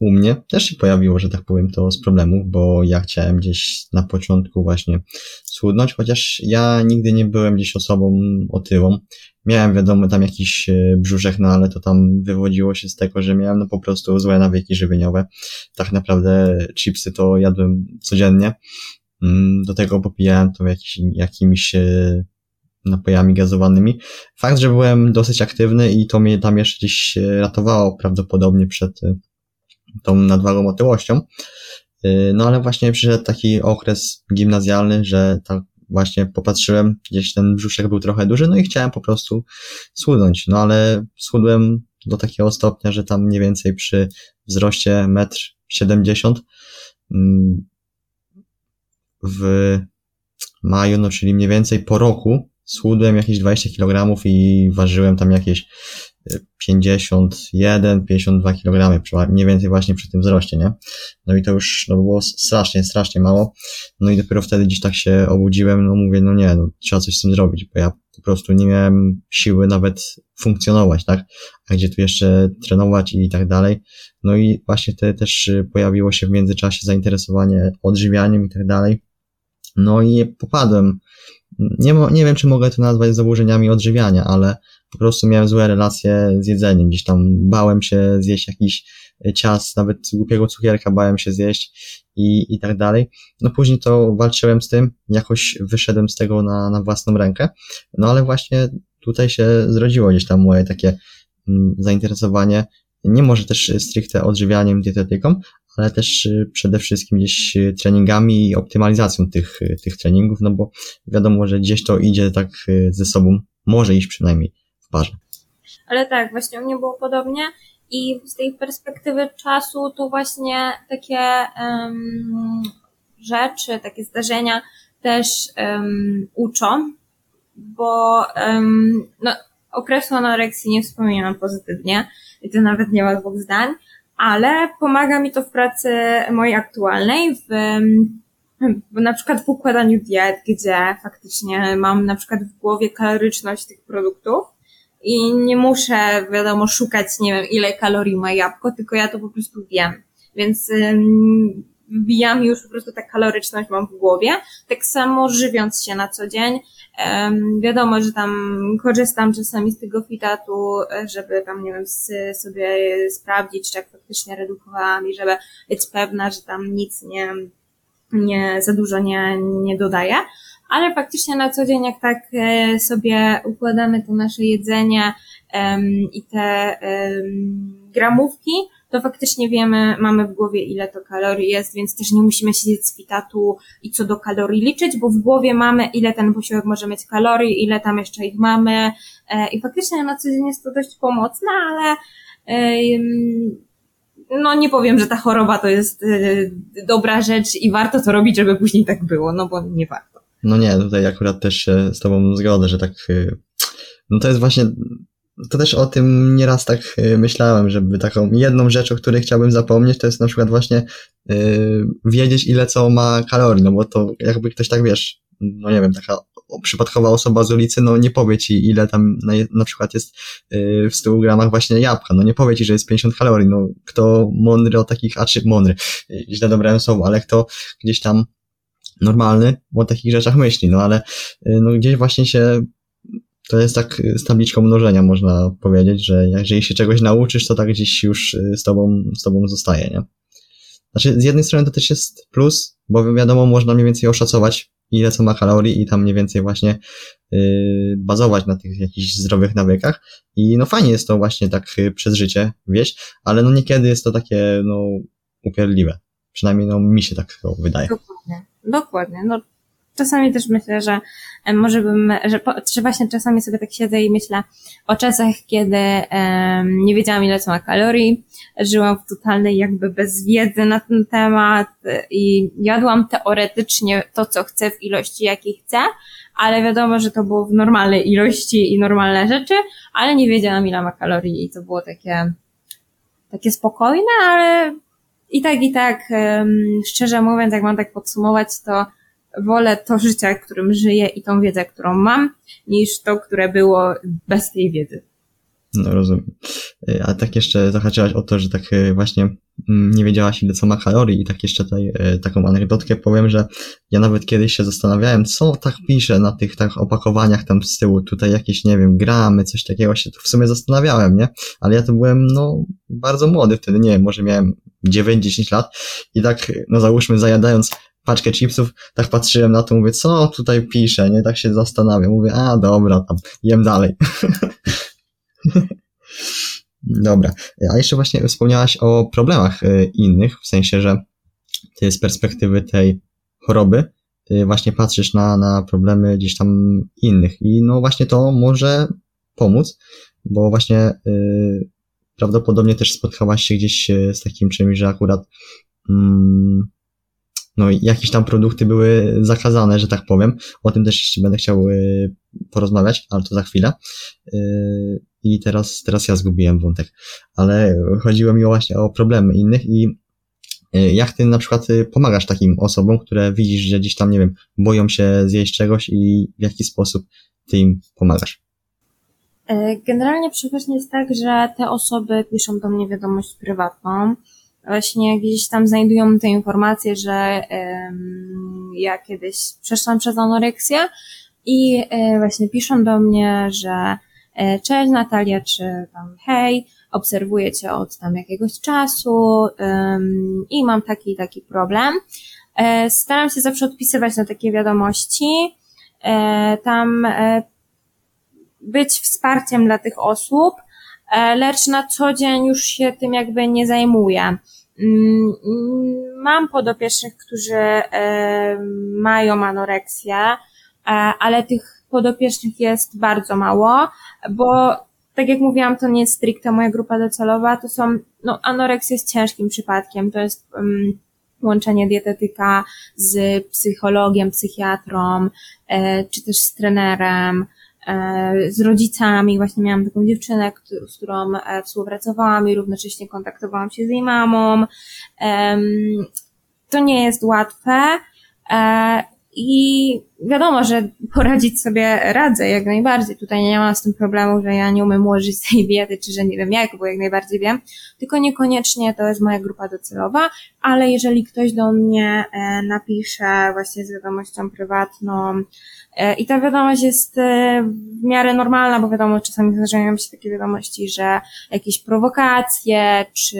u mnie też się pojawiło, że tak powiem, to z problemów, bo ja chciałem gdzieś na początku właśnie schudnąć, chociaż ja nigdy nie byłem gdzieś osobą otyłą. Miałem wiadomo tam jakiś e, brzuszek, no ale to tam wywodziło się z tego, że miałem no po prostu złe nawyki żywieniowe. Tak naprawdę chipsy to jadłem codziennie. Mm, do tego popijałem to jakiś, jakimiś e, napojami gazowanymi. Fakt, że byłem dosyć aktywny i to mnie tam jeszcze gdzieś ratowało prawdopodobnie przed tą nadwagą otyłością. Y, no ale właśnie przyszedł taki okres gimnazjalny, że tak właśnie popatrzyłem, gdzieś ten brzuszek był trochę duży, no i chciałem po prostu schudnąć. No ale schudłem do takiego stopnia, że tam mniej więcej przy wzroście 1,70 m mm, w maju, no czyli mniej więcej po roku schudłem jakieś 20 kg i ważyłem tam jakieś 51, 52 kg, mniej więcej właśnie przy tym wzroście, nie? No i to już no, było strasznie, strasznie mało. No i dopiero wtedy gdzieś tak się obudziłem, no mówię, no nie, no trzeba coś z tym zrobić, bo ja po prostu nie miałem siły nawet funkcjonować, tak? A gdzie tu jeszcze trenować i tak dalej. No i właśnie wtedy też pojawiło się w międzyczasie zainteresowanie odżywianiem i tak dalej. No i popadłem. Nie, nie wiem, czy mogę to nazwać zaburzeniami odżywiania, ale po prostu miałem złe relacje z jedzeniem. Gdzieś tam bałem się zjeść jakiś ciast, nawet głupiego cukierka bałem się zjeść i, i tak dalej. No później to walczyłem z tym, jakoś wyszedłem z tego na, na własną rękę. No ale właśnie tutaj się zrodziło gdzieś tam moje takie mm, zainteresowanie, nie może też stricte odżywianiem, dietetyką, ale też y, przede wszystkim gdzieś treningami i optymalizacją tych, tych treningów, no bo wiadomo, że gdzieś to idzie tak ze sobą, może iść przynajmniej parze. Ale tak, właśnie u mnie było podobnie i z tej perspektywy czasu to właśnie takie um, rzeczy, takie zdarzenia też um, uczą, bo um, no, okresu anoreksji nie wspominam pozytywnie i to nawet nie ma dwóch zdań, ale pomaga mi to w pracy mojej aktualnej, w, w na przykład w układaniu diet, gdzie faktycznie mam na przykład w głowie kaloryczność tych produktów i nie muszę, wiadomo, szukać, nie wiem, ile kalorii ma jabłko, tylko ja to po prostu wiem. Więc wbijam już po prostu tę kaloryczność mam w głowie. Tak samo żywiąc się na co dzień, wiadomo, że tam korzystam czasami z tego fitatu, żeby tam, nie wiem, sobie sprawdzić, czy jak faktycznie redukowałam i żeby być pewna, że tam nic nie, nie za dużo nie, nie dodaję ale faktycznie na co dzień, jak tak e, sobie układamy to nasze jedzenie i te gramówki, to faktycznie wiemy, mamy w głowie ile to kalorii jest, więc też nie musimy siedzieć z fitatu i co do kalorii liczyć, bo w głowie mamy ile ten posiłek może mieć kalorii, ile tam jeszcze ich mamy e, i faktycznie na co dzień jest to dość pomocne, ale no nie powiem, że ta choroba to jest e, dobra rzecz i warto to robić, żeby później tak było, no bo nie warto. No nie, tutaj akurat też się z tobą zgodzę, że tak, y, no to jest właśnie, to też o tym nieraz tak y, myślałem, żeby taką jedną rzecz, o której chciałbym zapomnieć, to jest na przykład właśnie yy, wiedzieć ile co ma kalorii, no bo to jakby ktoś tak wiesz, no nie wiem, taka przypadkowa osoba z ulicy, no nie powie ci, ile tam na, na przykład jest yy, w 100 gramach właśnie jabłka, no nie powie ci, że jest 50 kalorii, no kto mądry o takich, a czy mądry, yy, źle dobrałem słowo, ale kto gdzieś tam normalny o takich rzeczach myśli, no ale yy, no gdzieś właśnie się to jest tak z tabliczką mnożenia, można powiedzieć, że jeżeli się czegoś nauczysz, to tak gdzieś już z tobą, z tobą zostaje, nie? Znaczy, z jednej strony to też jest plus, bo wiadomo, można mniej więcej oszacować, ile co ma kalorii i tam mniej więcej właśnie yy, bazować na tych jakichś zdrowych nawykach. I no fajnie jest to właśnie tak przez życie wieść, ale no niekiedy jest to takie, no, upierdliwe. Przynajmniej no mi się tak wydaje. Dokładnie. Dokładnie. No czasami też myślę, że może bym, że, że właśnie czasami sobie tak siedzę i myślę o czasach, kiedy um, nie wiedziałam ile to ma kalorii, żyłam w totalnej jakby bez wiedzy na ten temat i jadłam teoretycznie to, co chcę w ilości, jakiej chcę, ale wiadomo, że to było w normalnej ilości i normalne rzeczy, ale nie wiedziałam ile ma kalorii i to było takie, takie spokojne, ale i tak, i tak, szczerze mówiąc, jak mam tak podsumować, to wolę to życie, którym żyję i tą wiedzę, którą mam, niż to, które było bez tej wiedzy. No rozumiem. E, a tak jeszcze zahaczyłaś o to, że tak e, właśnie mm, nie wiedziałaś ile co ma kalorii i tak jeszcze tutaj e, taką anegdotkę powiem, że ja nawet kiedyś się zastanawiałem, co tak pisze na tych tak opakowaniach tam z tyłu, tutaj jakieś, nie wiem, gramy, coś takiego się tu w sumie zastanawiałem, nie? Ale ja to byłem, no, bardzo młody wtedy, nie wiem, może miałem 9-10 lat. I tak, no załóżmy, zajadając paczkę chipsów, tak patrzyłem na to, mówię, co tutaj pisze, nie, tak się zastanawiam, mówię, a dobra, tam, jem dalej. dobra, a jeszcze właśnie wspomniałaś o problemach y, innych, w sensie, że ty z perspektywy tej choroby, ty właśnie patrzysz na, na problemy gdzieś tam innych. I no właśnie to może pomóc, bo właśnie yy, prawdopodobnie też spotkałaś się gdzieś y, z takim czymś, że akurat mm, no jakieś tam produkty były zakazane, że tak powiem. O tym też jeszcze będę chciał y, porozmawiać, ale to za chwilę. Y, I teraz, teraz ja zgubiłem wątek. Ale chodziło mi właśnie o problemy innych i jak ty na przykład pomagasz takim osobom, które widzisz, że gdzieś tam, nie wiem, boją się zjeść czegoś i w jaki sposób ty im pomagasz? E, generalnie przeważnie jest tak, że te osoby piszą do mnie wiadomość prywatną, właśnie gdzieś tam znajdują te informacje, że ja kiedyś przeszłam przez anoreksję i e, właśnie piszą do mnie, że e, cześć Natalia, czy tam hej, obserwuję cię od tam jakiegoś czasu i mam taki taki problem. Staram się zawsze odpisywać na takie wiadomości, tam być wsparciem dla tych osób, E, lecz na co dzień już się tym jakby nie zajmuję. Mm, mam podopiecznych, którzy e, mają anoreksję, e, ale tych podopiecznych jest bardzo mało, bo tak jak mówiłam, to nie jest stricte moja grupa docelowa, to są, no anoreksja jest ciężkim przypadkiem, to jest um, łączenie dietetyka z psychologiem, psychiatrą, e, czy też z trenerem, z rodzicami, właśnie miałam taką dziewczynę, z którą e, współpracowałam i równocześnie kontaktowałam się z jej mamą. To nie jest łatwe e, i wiadomo, że poradzić sobie radzę jak najbardziej. Tutaj nie ma z tym problemu, że ja nie umiem ułożyć tej diety, czy że nie wiem jak, bo jak najbardziej wiem. Tylko niekoniecznie to jest moja grupa docelowa, ale jeżeli ktoś do mnie napisze właśnie z wiadomością prywatną, E, I ta wiadomość jest e, w miarę normalna, bo wiadomo, czasami zdarzają się takie wiadomości, że jakieś prowokacje, czy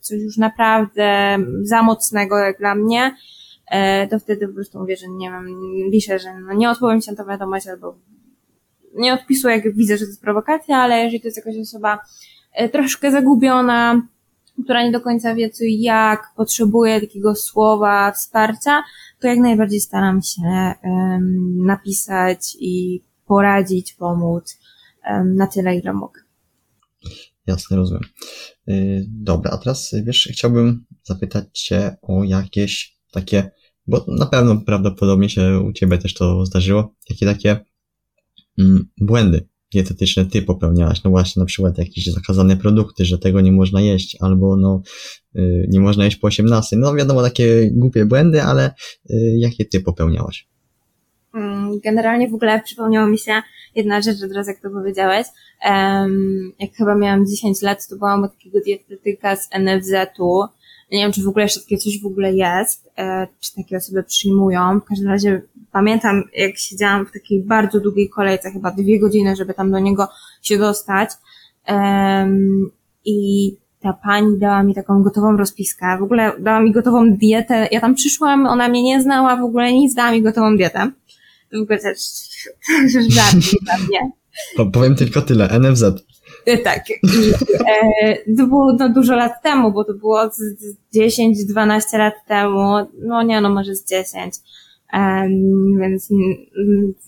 coś już naprawdę za mocnego jak dla mnie, e, to wtedy po prostu mówię, że nie wiem, piszę, że no nie odpowiem się na tę wiadomość, albo nie odpisuję, jak widzę, że to jest prowokacja, ale jeżeli to jest jakaś osoba troszkę zagubiona, która nie do końca wie co i jak, potrzebuje takiego słowa wsparcia, to jak najbardziej staram się um, napisać i poradzić, pomóc um, na tyle, ile mogę. Jasne, rozumiem. Yy, dobra, a teraz wiesz, chciałbym zapytać Cię o jakieś takie, bo na pewno prawdopodobnie się u Ciebie też to zdarzyło, jakie takie mm, błędy dietetyczne ty popełniałaś, no właśnie na przykład jakieś zakazane produkty, że tego nie można jeść, albo no y, nie można jeść po 18. No wiadomo, takie głupie błędy, ale y, jakie ty popełniałaś? Mm, generalnie w ogóle przypomniała mi się jedna rzecz od razu, jak to powiedziałeś. Um, jak chyba miałam 10 lat, to byłam u takiego dietetyka z NFZ-u. Nie wiem, czy w ogóle jeszcze takie coś w ogóle jest, e, czy takie osoby przyjmują. W każdym razie pamiętam, jak siedziałam w takiej bardzo długiej kolejce, chyba dwie godziny, żeby tam do niego się dostać. I ta pani dała mi taką gotową rozpiskę. W ogóle dała mi gotową dietę. Ja tam przyszłam, ona mnie nie znała, w ogóle nic, dała mi gotową dietę. W ogóle też, żart dla mnie. Powiem tylko tyle, NFZ. Tak. I, e, to było no, dużo lat temu, bo to było z 10-12 lat temu. No nie, no może z 10. Um, więc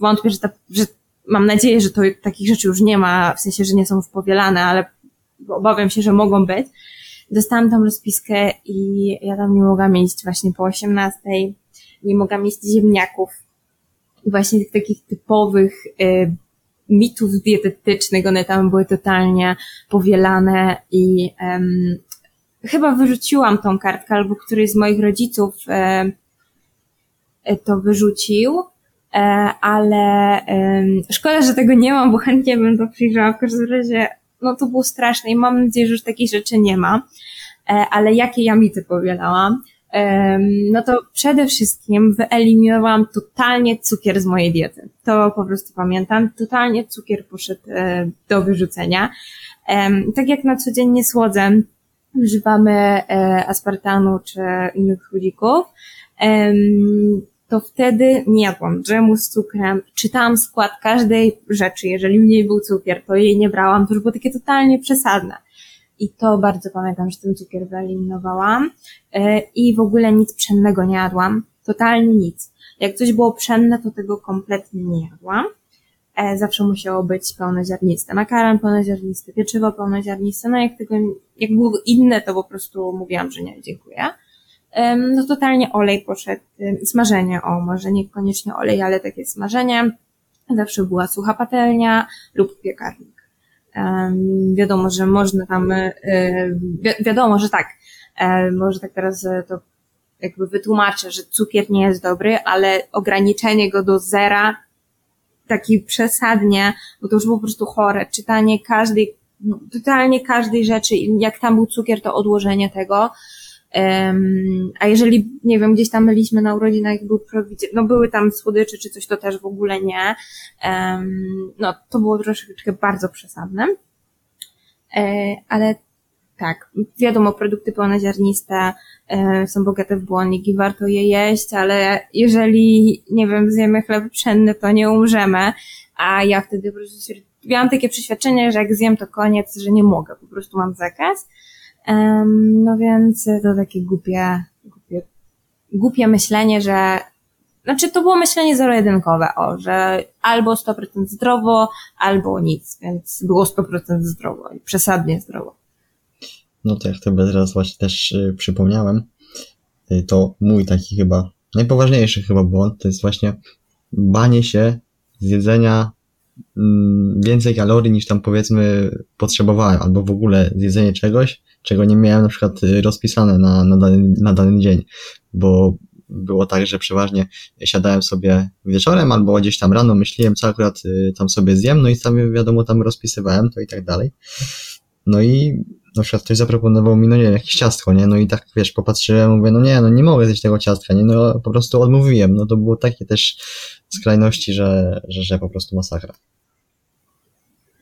wątpię, że, ta, że mam nadzieję, że to takich rzeczy już nie ma, w sensie, że nie są wpowielane, ale obawiam się, że mogą być. Dostałam tam rozpiskę i ja tam nie mogłam jeść właśnie po 18. Nie mogłam jeść ziemniaków. Właśnie tych takich typowych y, mitów dietetycznych, one tam były totalnie powielane i um, chyba wyrzuciłam tą kartkę, albo któryś z moich rodziców y, to wyrzucił, e, ale szkoda, że tego nie mam, bo chętnie bym to przyjrzała. W każdym razie no to było straszne i mam nadzieję, że już takich rzeczy nie ma. E, ale jakie ja mity powielałam? No to przede wszystkim wyeliminowałam totalnie cukier z mojej diety. To po prostu pamiętam. Totalnie cukier poszedł e, do wyrzucenia. Tak jak na co dzień nie słodzę, używamy e, aspartanu czy innych chudzików, to wtedy nie jadłam dżemu z cukrem, czytałam skład każdej rzeczy, jeżeli w niej był cukier, to jej nie brałam, to już było takie totalnie przesadne. I to bardzo pamiętam, że ten cukier wyeliminowałam e, i w ogóle nic pszennego nie jadłam, totalnie nic. Jak coś było pszenne, to tego kompletnie nie jadłam. E, zawsze musiało być pełnoziarniste. Makaron pełnoziarnisty, pieczywo pełnoziarniste, no jak tego, jak było inne, to po prostu mówiłam, że nie, dziękuję no totalnie olej poszedł, smażenie, o może niekoniecznie olej, ale takie smażenie. Zawsze była sucha patelnia lub piekarnik. Wiadomo, że można tam, e, wi wiadomo, że tak, e, może tak teraz e, to jakby wytłumaczę, że cukier nie jest dobry, ale ograniczenie go do zera taki przesadnie, bo to już po prostu chore, czytanie każdej, no, totalnie każdej rzeczy, jak tam był cukier, to odłożenie tego, a jeżeli, nie wiem, gdzieś tam byliśmy na urodzinach, był no były tam słodycze czy coś, to też w ogóle nie. No, to było troszeczkę bardzo przesadne. E, ale tak, wiadomo, produkty pełnoziarniste e, są bogate w błonnik i warto je jeść, ale jeżeli, nie wiem, zjemy chleb pszenny, to nie umrzemy, a ja wtedy po prostu miałam takie przeświadczenie, że jak zjem, to koniec, że nie mogę, po prostu mam zakaz. No więc to takie głupie, głupie, głupie myślenie, że znaczy to było myślenie zero-jedynkowe, o, że albo 100% zdrowo, albo nic, więc było 100% zdrowo i przesadnie zdrowo. No to jak to teraz właśnie też y, przypomniałem, y, to mój taki chyba, najpoważniejszy chyba błąd, to jest właśnie banie się z jedzenia mm, więcej kalorii niż tam powiedzmy potrzebowałem, albo w ogóle zjedzenie czegoś, czego nie miałem na przykład y, rozpisane na, na, dany, na dany dzień, bo było tak, że przeważnie siadałem sobie wieczorem albo gdzieś tam rano myślałem, co akurat y, tam sobie zjem, no i sam wiadomo tam rozpisywałem to i tak dalej. No i na przykład ktoś zaproponował mi, no nie jakieś ciastko, nie? No i tak, wiesz, popatrzyłem, mówię, no nie, no nie mogę zjeść tego ciastka, nie? No po prostu odmówiłem, no to było takie też skrajności, że, że, że po prostu masakra.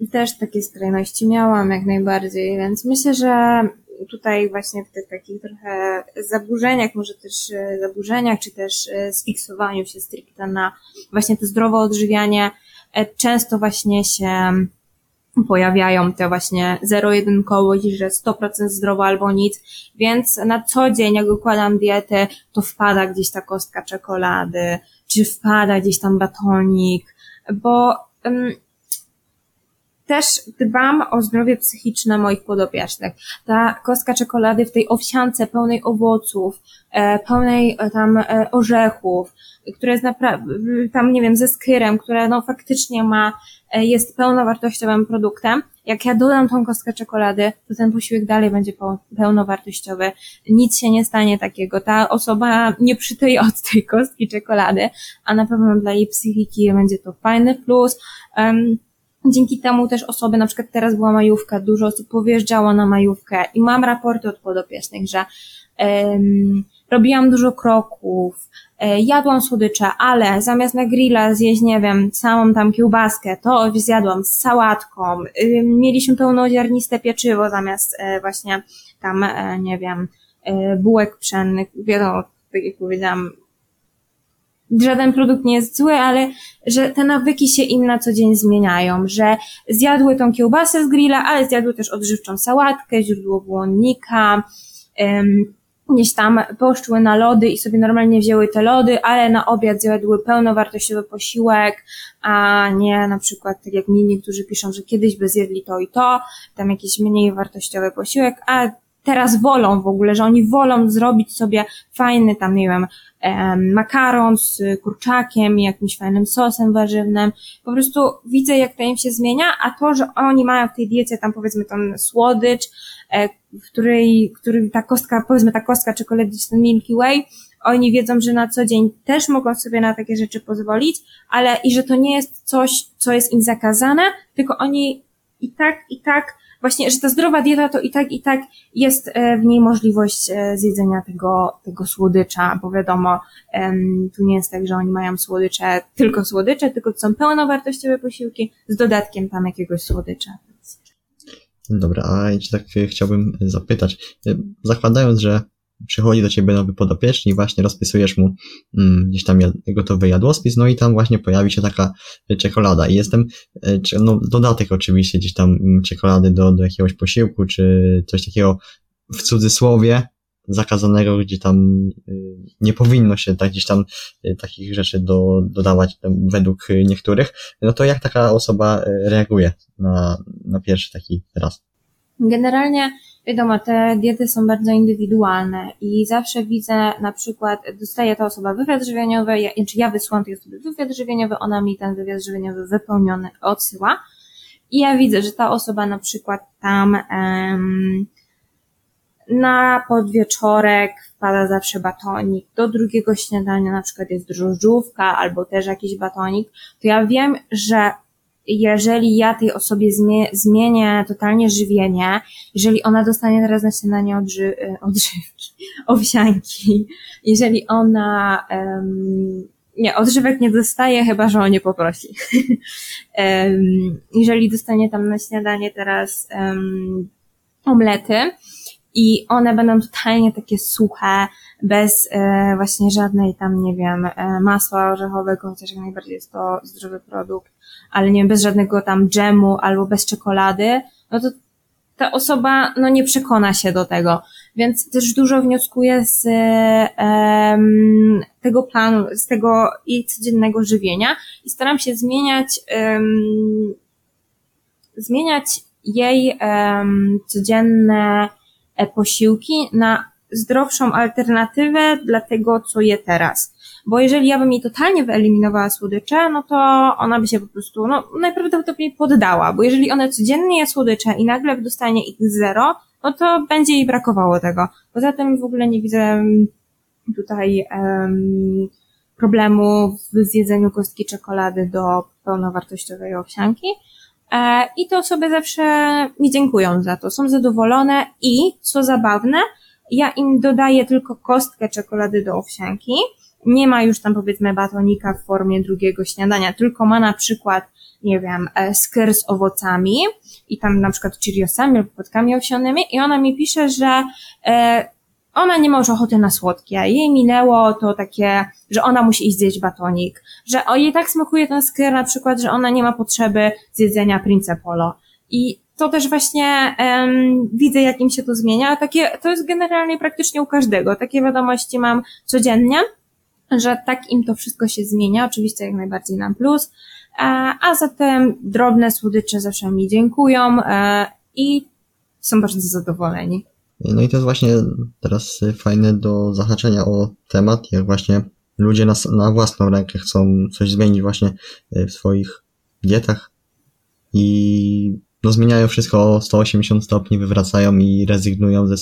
I też takie skrajności miałam jak najbardziej, więc myślę, że tutaj właśnie w tych takich trochę zaburzeniach, może też e, zaburzeniach, czy też e, sfiksowaniu się stricte na właśnie to zdrowe odżywianie, e, często właśnie się pojawiają te właśnie zero-jedynkowość, że 100% zdrowo albo nic, więc na co dzień jak układam dietę, to wpada gdzieś ta kostka czekolady, czy wpada gdzieś tam batonik, bo um, też dbam o zdrowie psychiczne moich podopiecznych. Ta kostka czekolady w tej owsiance pełnej owoców, e, pełnej e, tam e, orzechów, która jest naprawdę, tam nie wiem, ze skyrem, która no faktycznie ma, jest pełnowartościowym produktem, jak ja dodam tą kostkę czekolady, to ten posiłek dalej będzie pełnowartościowy. Nic się nie stanie takiego. Ta osoba nie przytyje od tej kostki czekolady, a na pewno dla jej psychiki będzie to fajny plus. Um, Dzięki temu też osoby, na przykład teraz była majówka, dużo osób powyjeżdżało na majówkę i mam raporty od podopiecznych, że um, robiłam dużo kroków, e, jadłam słodycze, ale zamiast na grilla zjeść, nie wiem, samą tam kiełbaskę, to zjadłam z sałatką, mieliśmy pełnoziarniste pieczywo zamiast e, właśnie tam, e, nie wiem, bułek pszennych, wiadomo, tak jak powiedziałam, żaden produkt nie jest zły, ale że te nawyki się im na co dzień zmieniają, że zjadły tą kiełbasę z grilla, ale zjadły też odżywczą sałatkę, źródło błonnika, gdzieś tam poszły na lody i sobie normalnie wzięły te lody, ale na obiad zjadły pełnowartościowy posiłek, a nie na przykład tak jak mi niektórzy piszą, że kiedyś by zjedli to i to, tam jakiś mniej wartościowy posiłek, a teraz wolą w ogóle, że oni wolą zrobić sobie fajny tam, nie wiem, makaron z kurczakiem i jakimś fajnym sosem warzywnym. Po prostu widzę, jak to im się zmienia, a to, że oni mają w tej diecie tam powiedzmy ten słodycz, e, w której, który ta kostka, powiedzmy ta kostka czekoladyczna Milky Way, oni wiedzą, że na co dzień też mogą sobie na takie rzeczy pozwolić, ale i że to nie jest coś, co jest im zakazane, tylko oni i tak, i tak właśnie, że ta zdrowa dieta to i tak, i tak jest e, w niej możliwość e, zjedzenia tego, tego słodycza, bo wiadomo, tu nie jest tak, że oni mają słodycze, tylko słodycze, tylko są pełnowartościowe posiłki z dodatkiem tam jakiegoś słodycza. Dobra, a jeszcze tak chciałbym zapytać, e, zakładając, że przychodzi do ciebie nowy podopieczny i właśnie rozpisujesz mu mm, gdzieś tam gotowy jadłospis, no i tam właśnie pojawi się taka czekolada i jestem, e, no dodatek oczywiście gdzieś tam mm, czekolady do, do jakiegoś posiłku, czy coś takiego w cudzysłowie zakazanego, gdzie tam y, nie powinno się tak gdzieś tam y, takich rzeczy do, dodawać według niektórych, no to jak taka osoba y, reaguje na, na pierwszy taki raz? Generalnie Wiadomo, te diety są bardzo indywidualne i zawsze widzę na przykład, dostaje ta osoba wywiad żywieniowy, ja, czy ja wysyłam tej osobie wywiad żywieniowy, ona mi ten wywiad żywieniowy wypełniony odsyła. I ja widzę, że ta osoba na przykład tam um, na podwieczorek wpada zawsze batonik, do drugiego śniadania na przykład jest drożdżówka albo też jakiś batonik, to ja wiem, że jeżeli ja tej osobie zmie, zmienię totalnie żywienie, jeżeli ona dostanie teraz na śniadanie odży, e, odżywki, owsianki, jeżeli ona um, nie, odżywek nie dostaje, chyba że o nie poprosi. um, jeżeli dostanie tam na śniadanie teraz um, omlety, i one będą totalnie takie suche, bez e, właśnie żadnej tam, nie wiem, e, masła orzechowego, chociaż jak najbardziej jest to zdrowy produkt, ale nie wiem, bez żadnego tam dżemu albo bez czekolady, no to ta osoba no nie przekona się do tego. Więc też dużo wnioskuję z um, tego planu, z tego jej codziennego żywienia i staram się zmieniać um, zmieniać jej um, codzienne e, posiłki na zdrowszą alternatywę dla tego, co je teraz. Bo jeżeli ja bym jej totalnie wyeliminowała słodycze, no to ona by się po prostu, no najprawdopodobniej poddała, bo jeżeli ona codziennie je słodycze i nagle dostanie ich zero, no to będzie jej brakowało tego. Poza tym w ogóle nie widzę tutaj um, problemu w zjedzeniu kostki czekolady do pełnowartościowej owsianki. E, I to osoby zawsze mi dziękują za to, są zadowolone i, co zabawne, ja im dodaję tylko kostkę czekolady do owsianki. Nie ma już tam powiedzmy batonika w formie drugiego śniadania, tylko ma na przykład, nie wiem, e, skyr z owocami i tam na przykład Cheeriosami lub płatkami owsianymi i ona mi pisze, że e, ona nie ma już ochoty na słodkie. Jej minęło to takie, że ona musi iść zjeść batonik, że o jej tak smakuje ten skyr na przykład, że ona nie ma potrzeby zjedzenia Prince Polo. I to też właśnie um, widzę, jak im się to zmienia. Takie, to jest generalnie praktycznie u każdego. Takie wiadomości mam codziennie, że tak im to wszystko się zmienia. Oczywiście jak najbardziej nam plus. A, a zatem drobne słodycze zawsze mi dziękują e, i są bardzo zadowoleni. No i to jest właśnie teraz fajne do zahaczenia o temat, jak właśnie ludzie na, na własną rękę chcą coś zmienić właśnie w swoich dietach i no, zmieniają wszystko o 180 stopni, wywracają i rezygnują ze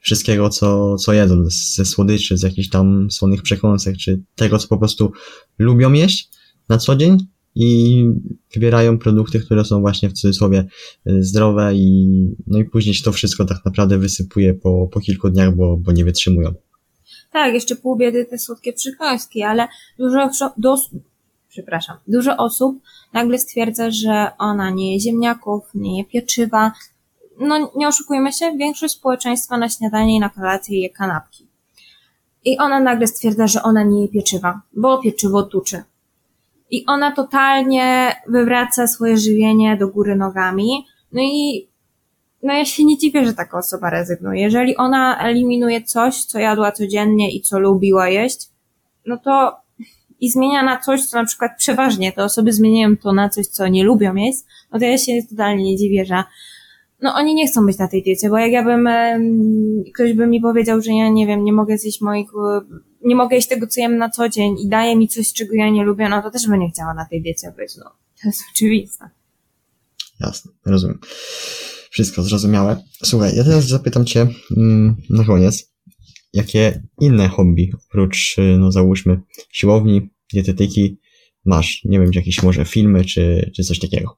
wszystkiego, co, co jedzą, ze, słodyczy, z jakichś tam słonych przekąsek, czy tego, co po prostu lubią jeść na co dzień i wybierają produkty, które są właśnie w cudzysłowie y, zdrowe i no i później się to wszystko tak naprawdę wysypuje po, po kilku dniach, bo, bo nie wytrzymują. Tak, jeszcze pół biedy te słodkie przykąski, ale dużo, dos, przepraszam, dużo osób nagle stwierdza, że ona nie je ziemniaków, nie je pieczywa. No nie oszukujmy się, większość społeczeństwa na śniadanie i na kolację je kanapki. I ona nagle stwierdza, że ona nie je pieczywa, bo pieczywo tuczy. I ona totalnie wywraca swoje żywienie do góry nogami. No i no ja się nie dziwię, że taka osoba rezygnuje. Jeżeli ona eliminuje coś, co jadła codziennie i co lubiła jeść, no to i zmienia na coś, co na przykład przeważnie te osoby zmieniają to na coś, co nie lubią jeść, no to ja się totalnie nie dziwię, że no oni nie chcą być na tej diecie, bo jak ja bym, ktoś by mi powiedział, że ja nie wiem, nie mogę zjeść moich, nie mogę jeść tego, co jem na co dzień i daje mi coś, czego ja nie lubię, no to też bym nie chciała na tej diecie być, no. To jest oczywiste. Jasne, rozumiem. Wszystko zrozumiałe. Słuchaj, ja teraz zapytam Cię mm, na koniec, jakie inne hobby, oprócz, y, no załóżmy, siłowni, dietetyki, masz? Nie wiem, jakieś może filmy, czy, czy coś takiego.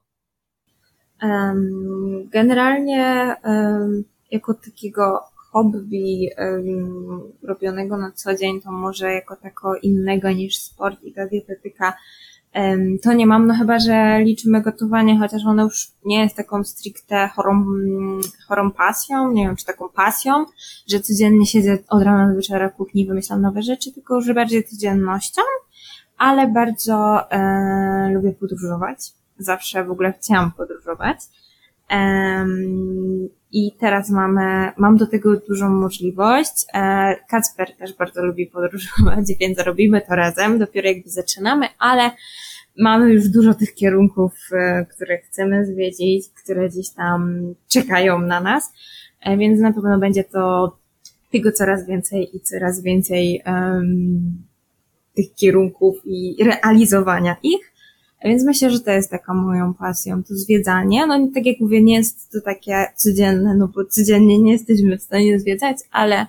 Generalnie jako takiego hobby robionego na co dzień, to może jako tako innego niż sport i ta dietetyka to nie mam, no chyba, że liczymy gotowanie, chociaż ono już nie jest taką stricte chorą, chorą pasją, nie wiem, czy taką pasją, że codziennie siedzę od rana do wieczora w kuchni i wymyślam nowe rzeczy, tylko że bardziej codziennością, ale bardzo e, lubię podróżować. Zawsze w ogóle chciałam podróżować. I teraz mamy, mam do tego dużą możliwość. E, Kacper też bardzo lubi podróżować, więc robimy to razem. Dopiero jakby zaczynamy, ale mamy już dużo tych kierunków, e, które chcemy zwiedzić, które gdzieś tam czekają na nas, e, więc na pewno będzie to tego coraz więcej i coraz więcej um, tych kierunków i realizowania ich. Więc myślę, że to jest taką moją pasją, to zwiedzanie. No tak jak mówię, nie jest to takie codzienne, no bo codziennie nie jesteśmy w stanie zwiedzać, ale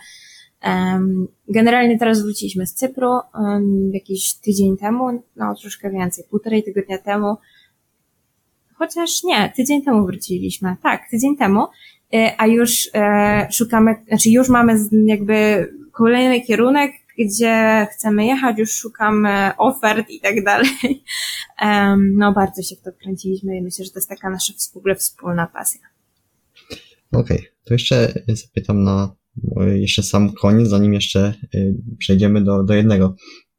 um, generalnie teraz wróciliśmy z Cypru um, jakiś tydzień temu, no troszkę więcej, półtorej tygodnia temu. Chociaż nie, tydzień temu wróciliśmy. Tak, tydzień temu. E, a już e, szukamy, znaczy już mamy jakby kolejny kierunek, gdzie chcemy jechać, już szukamy ofert i tak dalej. No, bardzo się w to wkręciliśmy i myślę, że to jest taka nasza w ogóle wspólna pasja. Okej, okay. to jeszcze zapytam na jeszcze sam koniec, zanim jeszcze y, przejdziemy do, do jednego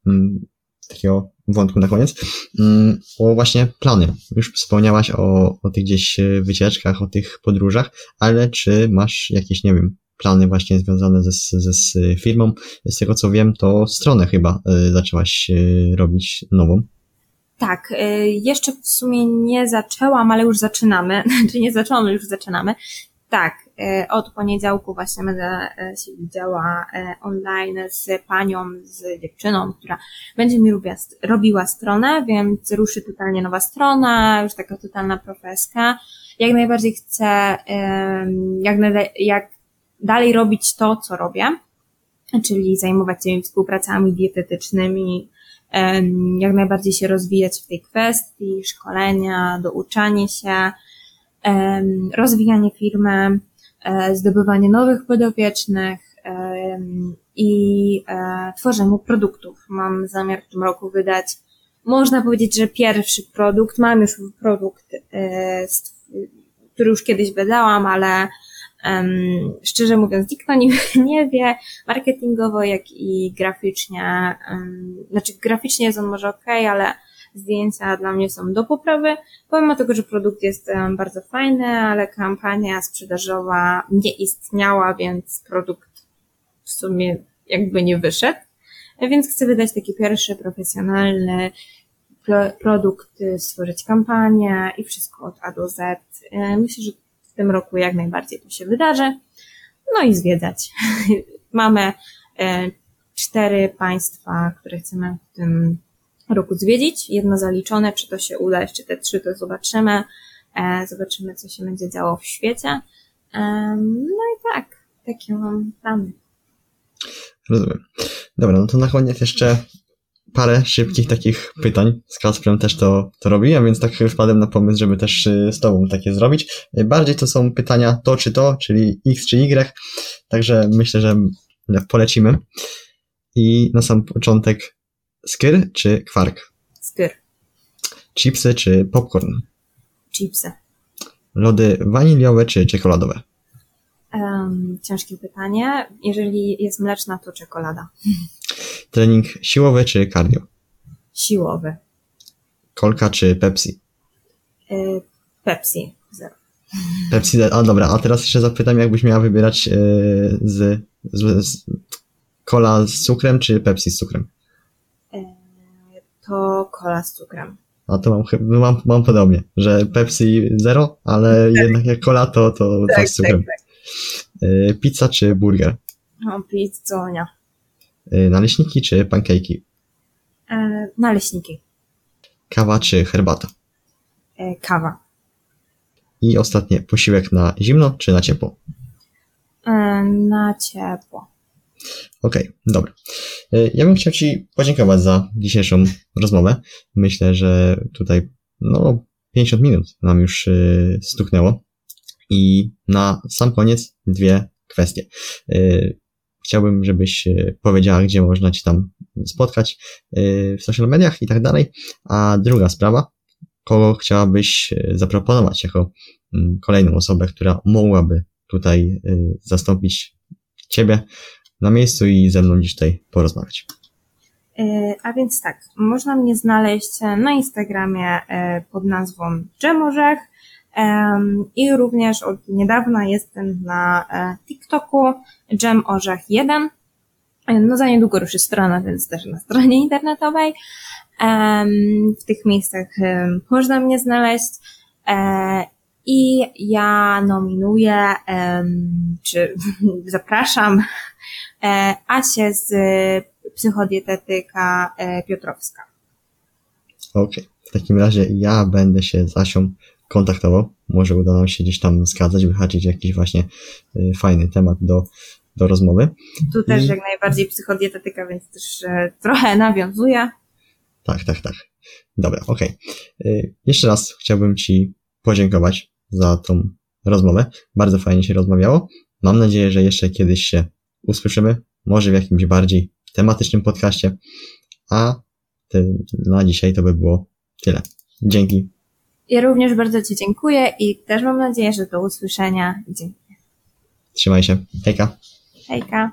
mm, takiego wątku na koniec, mm, o właśnie plany. Już wspomniałaś o, o tych gdzieś y, wycieczkach, o tych podróżach, ale czy masz jakieś, nie wiem, plany właśnie związane ze, ze z firmą. Z tego co wiem, to stronę chyba y, zaczęłaś y, robić nową. Tak, y, jeszcze w sumie nie zaczęłam, ale już zaczynamy. Znaczy nie zaczęłam, ale już zaczynamy. Tak, od poniedziałku właśnie będę się widziała online z panią, z dziewczyną, która będzie mi robiła, robiła stronę, więc ruszy totalnie nowa strona, już taka totalna profeska. Jak najbardziej chcę, jak, jak dalej robić to, co robię, czyli zajmować się współpracami dietetycznymi, jak najbardziej się rozwijać w tej kwestii, szkolenia, douczanie się, rozwijanie firmy, e, zdobywanie nowych podopiecznych i e, tworzenie produktów. Mam zamiar w tym roku wydać, można powiedzieć, że pierwszy produkt, mam już produkt, e, który już kiedyś wydałam, ale szczerze mówiąc, nikt o nim nie wie, marketingowo, jak i graficznie. Znaczy, graficznie jest on może ok, ale zdjęcia dla mnie są do poprawy, pomimo tego, że produkt jest bardzo fajny, ale kampania sprzedażowa nie istniała, więc produkt w sumie jakby nie wyszedł. Więc chcę wydać taki pierwszy profesjonalny produkt, stworzyć kampanię i wszystko od A do Z. Myślę, że w tym roku jak najbardziej to się wydarzy. No i zwiedzać. Mamy e, cztery państwa, które chcemy w tym roku zwiedzić. Jedno zaliczone, czy to się uda, jeszcze te trzy to zobaczymy. E, zobaczymy, co się będzie działo w świecie. No i tak, takie mam plany. Rozumiem. Dobra, no to na koniec jeszcze parę szybkich takich pytań. Z Kasprem też to, to robiłem, więc tak wpadłem na pomysł, żeby też y, z Tobą takie zrobić. Bardziej to są pytania to czy to, czyli X czy Y, także myślę, że polecimy. I na sam początek skyr czy kwark? Skyr. Chipsy czy popcorn? Chipsy. Lody waniliowe czy czekoladowe? Um, ciężkie pytanie. Jeżeli jest mleczna, to czekolada. Trening siłowy czy cardio? Siłowy. Kolka czy Pepsi? Y Pepsi. Zero. Pepsi, a dobra, a teraz jeszcze zapytam, jakbyś miała wybierać yy, z, z, z cola z cukrem czy Pepsi z cukrem? Y to cola z cukrem. A to mam, mam, mam podobnie, że Pepsi zero, ale tak. jednak jak cola to, to tak, z cukrem. Tak, tak. Y, pizza czy burger? No, pizzonia. Y, naleśniki czy pancake'i? E, naleśniki. Kawa czy herbata? E, kawa. I ostatnie, posiłek na zimno czy na ciepło? E, na ciepło. Okej, okay, dobra. E, ja bym chciał Ci podziękować za dzisiejszą rozmowę. Myślę, że tutaj no 50 minut nam już e, stuknęło. I na sam koniec dwie kwestie. Y, chciałbym, żebyś y, powiedziała, gdzie można Ci tam spotkać y, w social mediach i tak dalej. A druga sprawa, kogo chciałabyś zaproponować jako mm, kolejną osobę, która mogłaby tutaj zastąpić Ciebie na miejscu i ze mną dziś tutaj porozmawiać. A więc tak, można mnie znaleźć na Instagramie pod nazwą Dżemorzech. I również od niedawna jestem na e, TikToku Jam Orzech 1. No za niedługo ruszy strona, więc też na stronie internetowej. W tych miejscach można mnie znaleźć. E, I ja nominuję, czy zapraszam e, Asię z psychodietetyka Piotrowska. Okej, okay. w takim razie ja będę się z Asią kontaktował. Może uda nam się gdzieś tam zgadzać, wyhaczyć jakiś właśnie y, fajny temat do, do rozmowy. Tu też I... jak najbardziej psychodietetyka, więc też e, trochę nawiązuje. Tak, tak, tak. Dobra, okej. Okay. Jeszcze raz chciałbym Ci podziękować za tą rozmowę. Bardzo fajnie się rozmawiało. Mam nadzieję, że jeszcze kiedyś się usłyszymy, może w jakimś bardziej tematycznym podcaście. A na dzisiaj to by było tyle. Dzięki. Ja również bardzo Ci dziękuję i też mam nadzieję, że do usłyszenia. Dziękuję. Trzymaj się. Hejka. Hejka.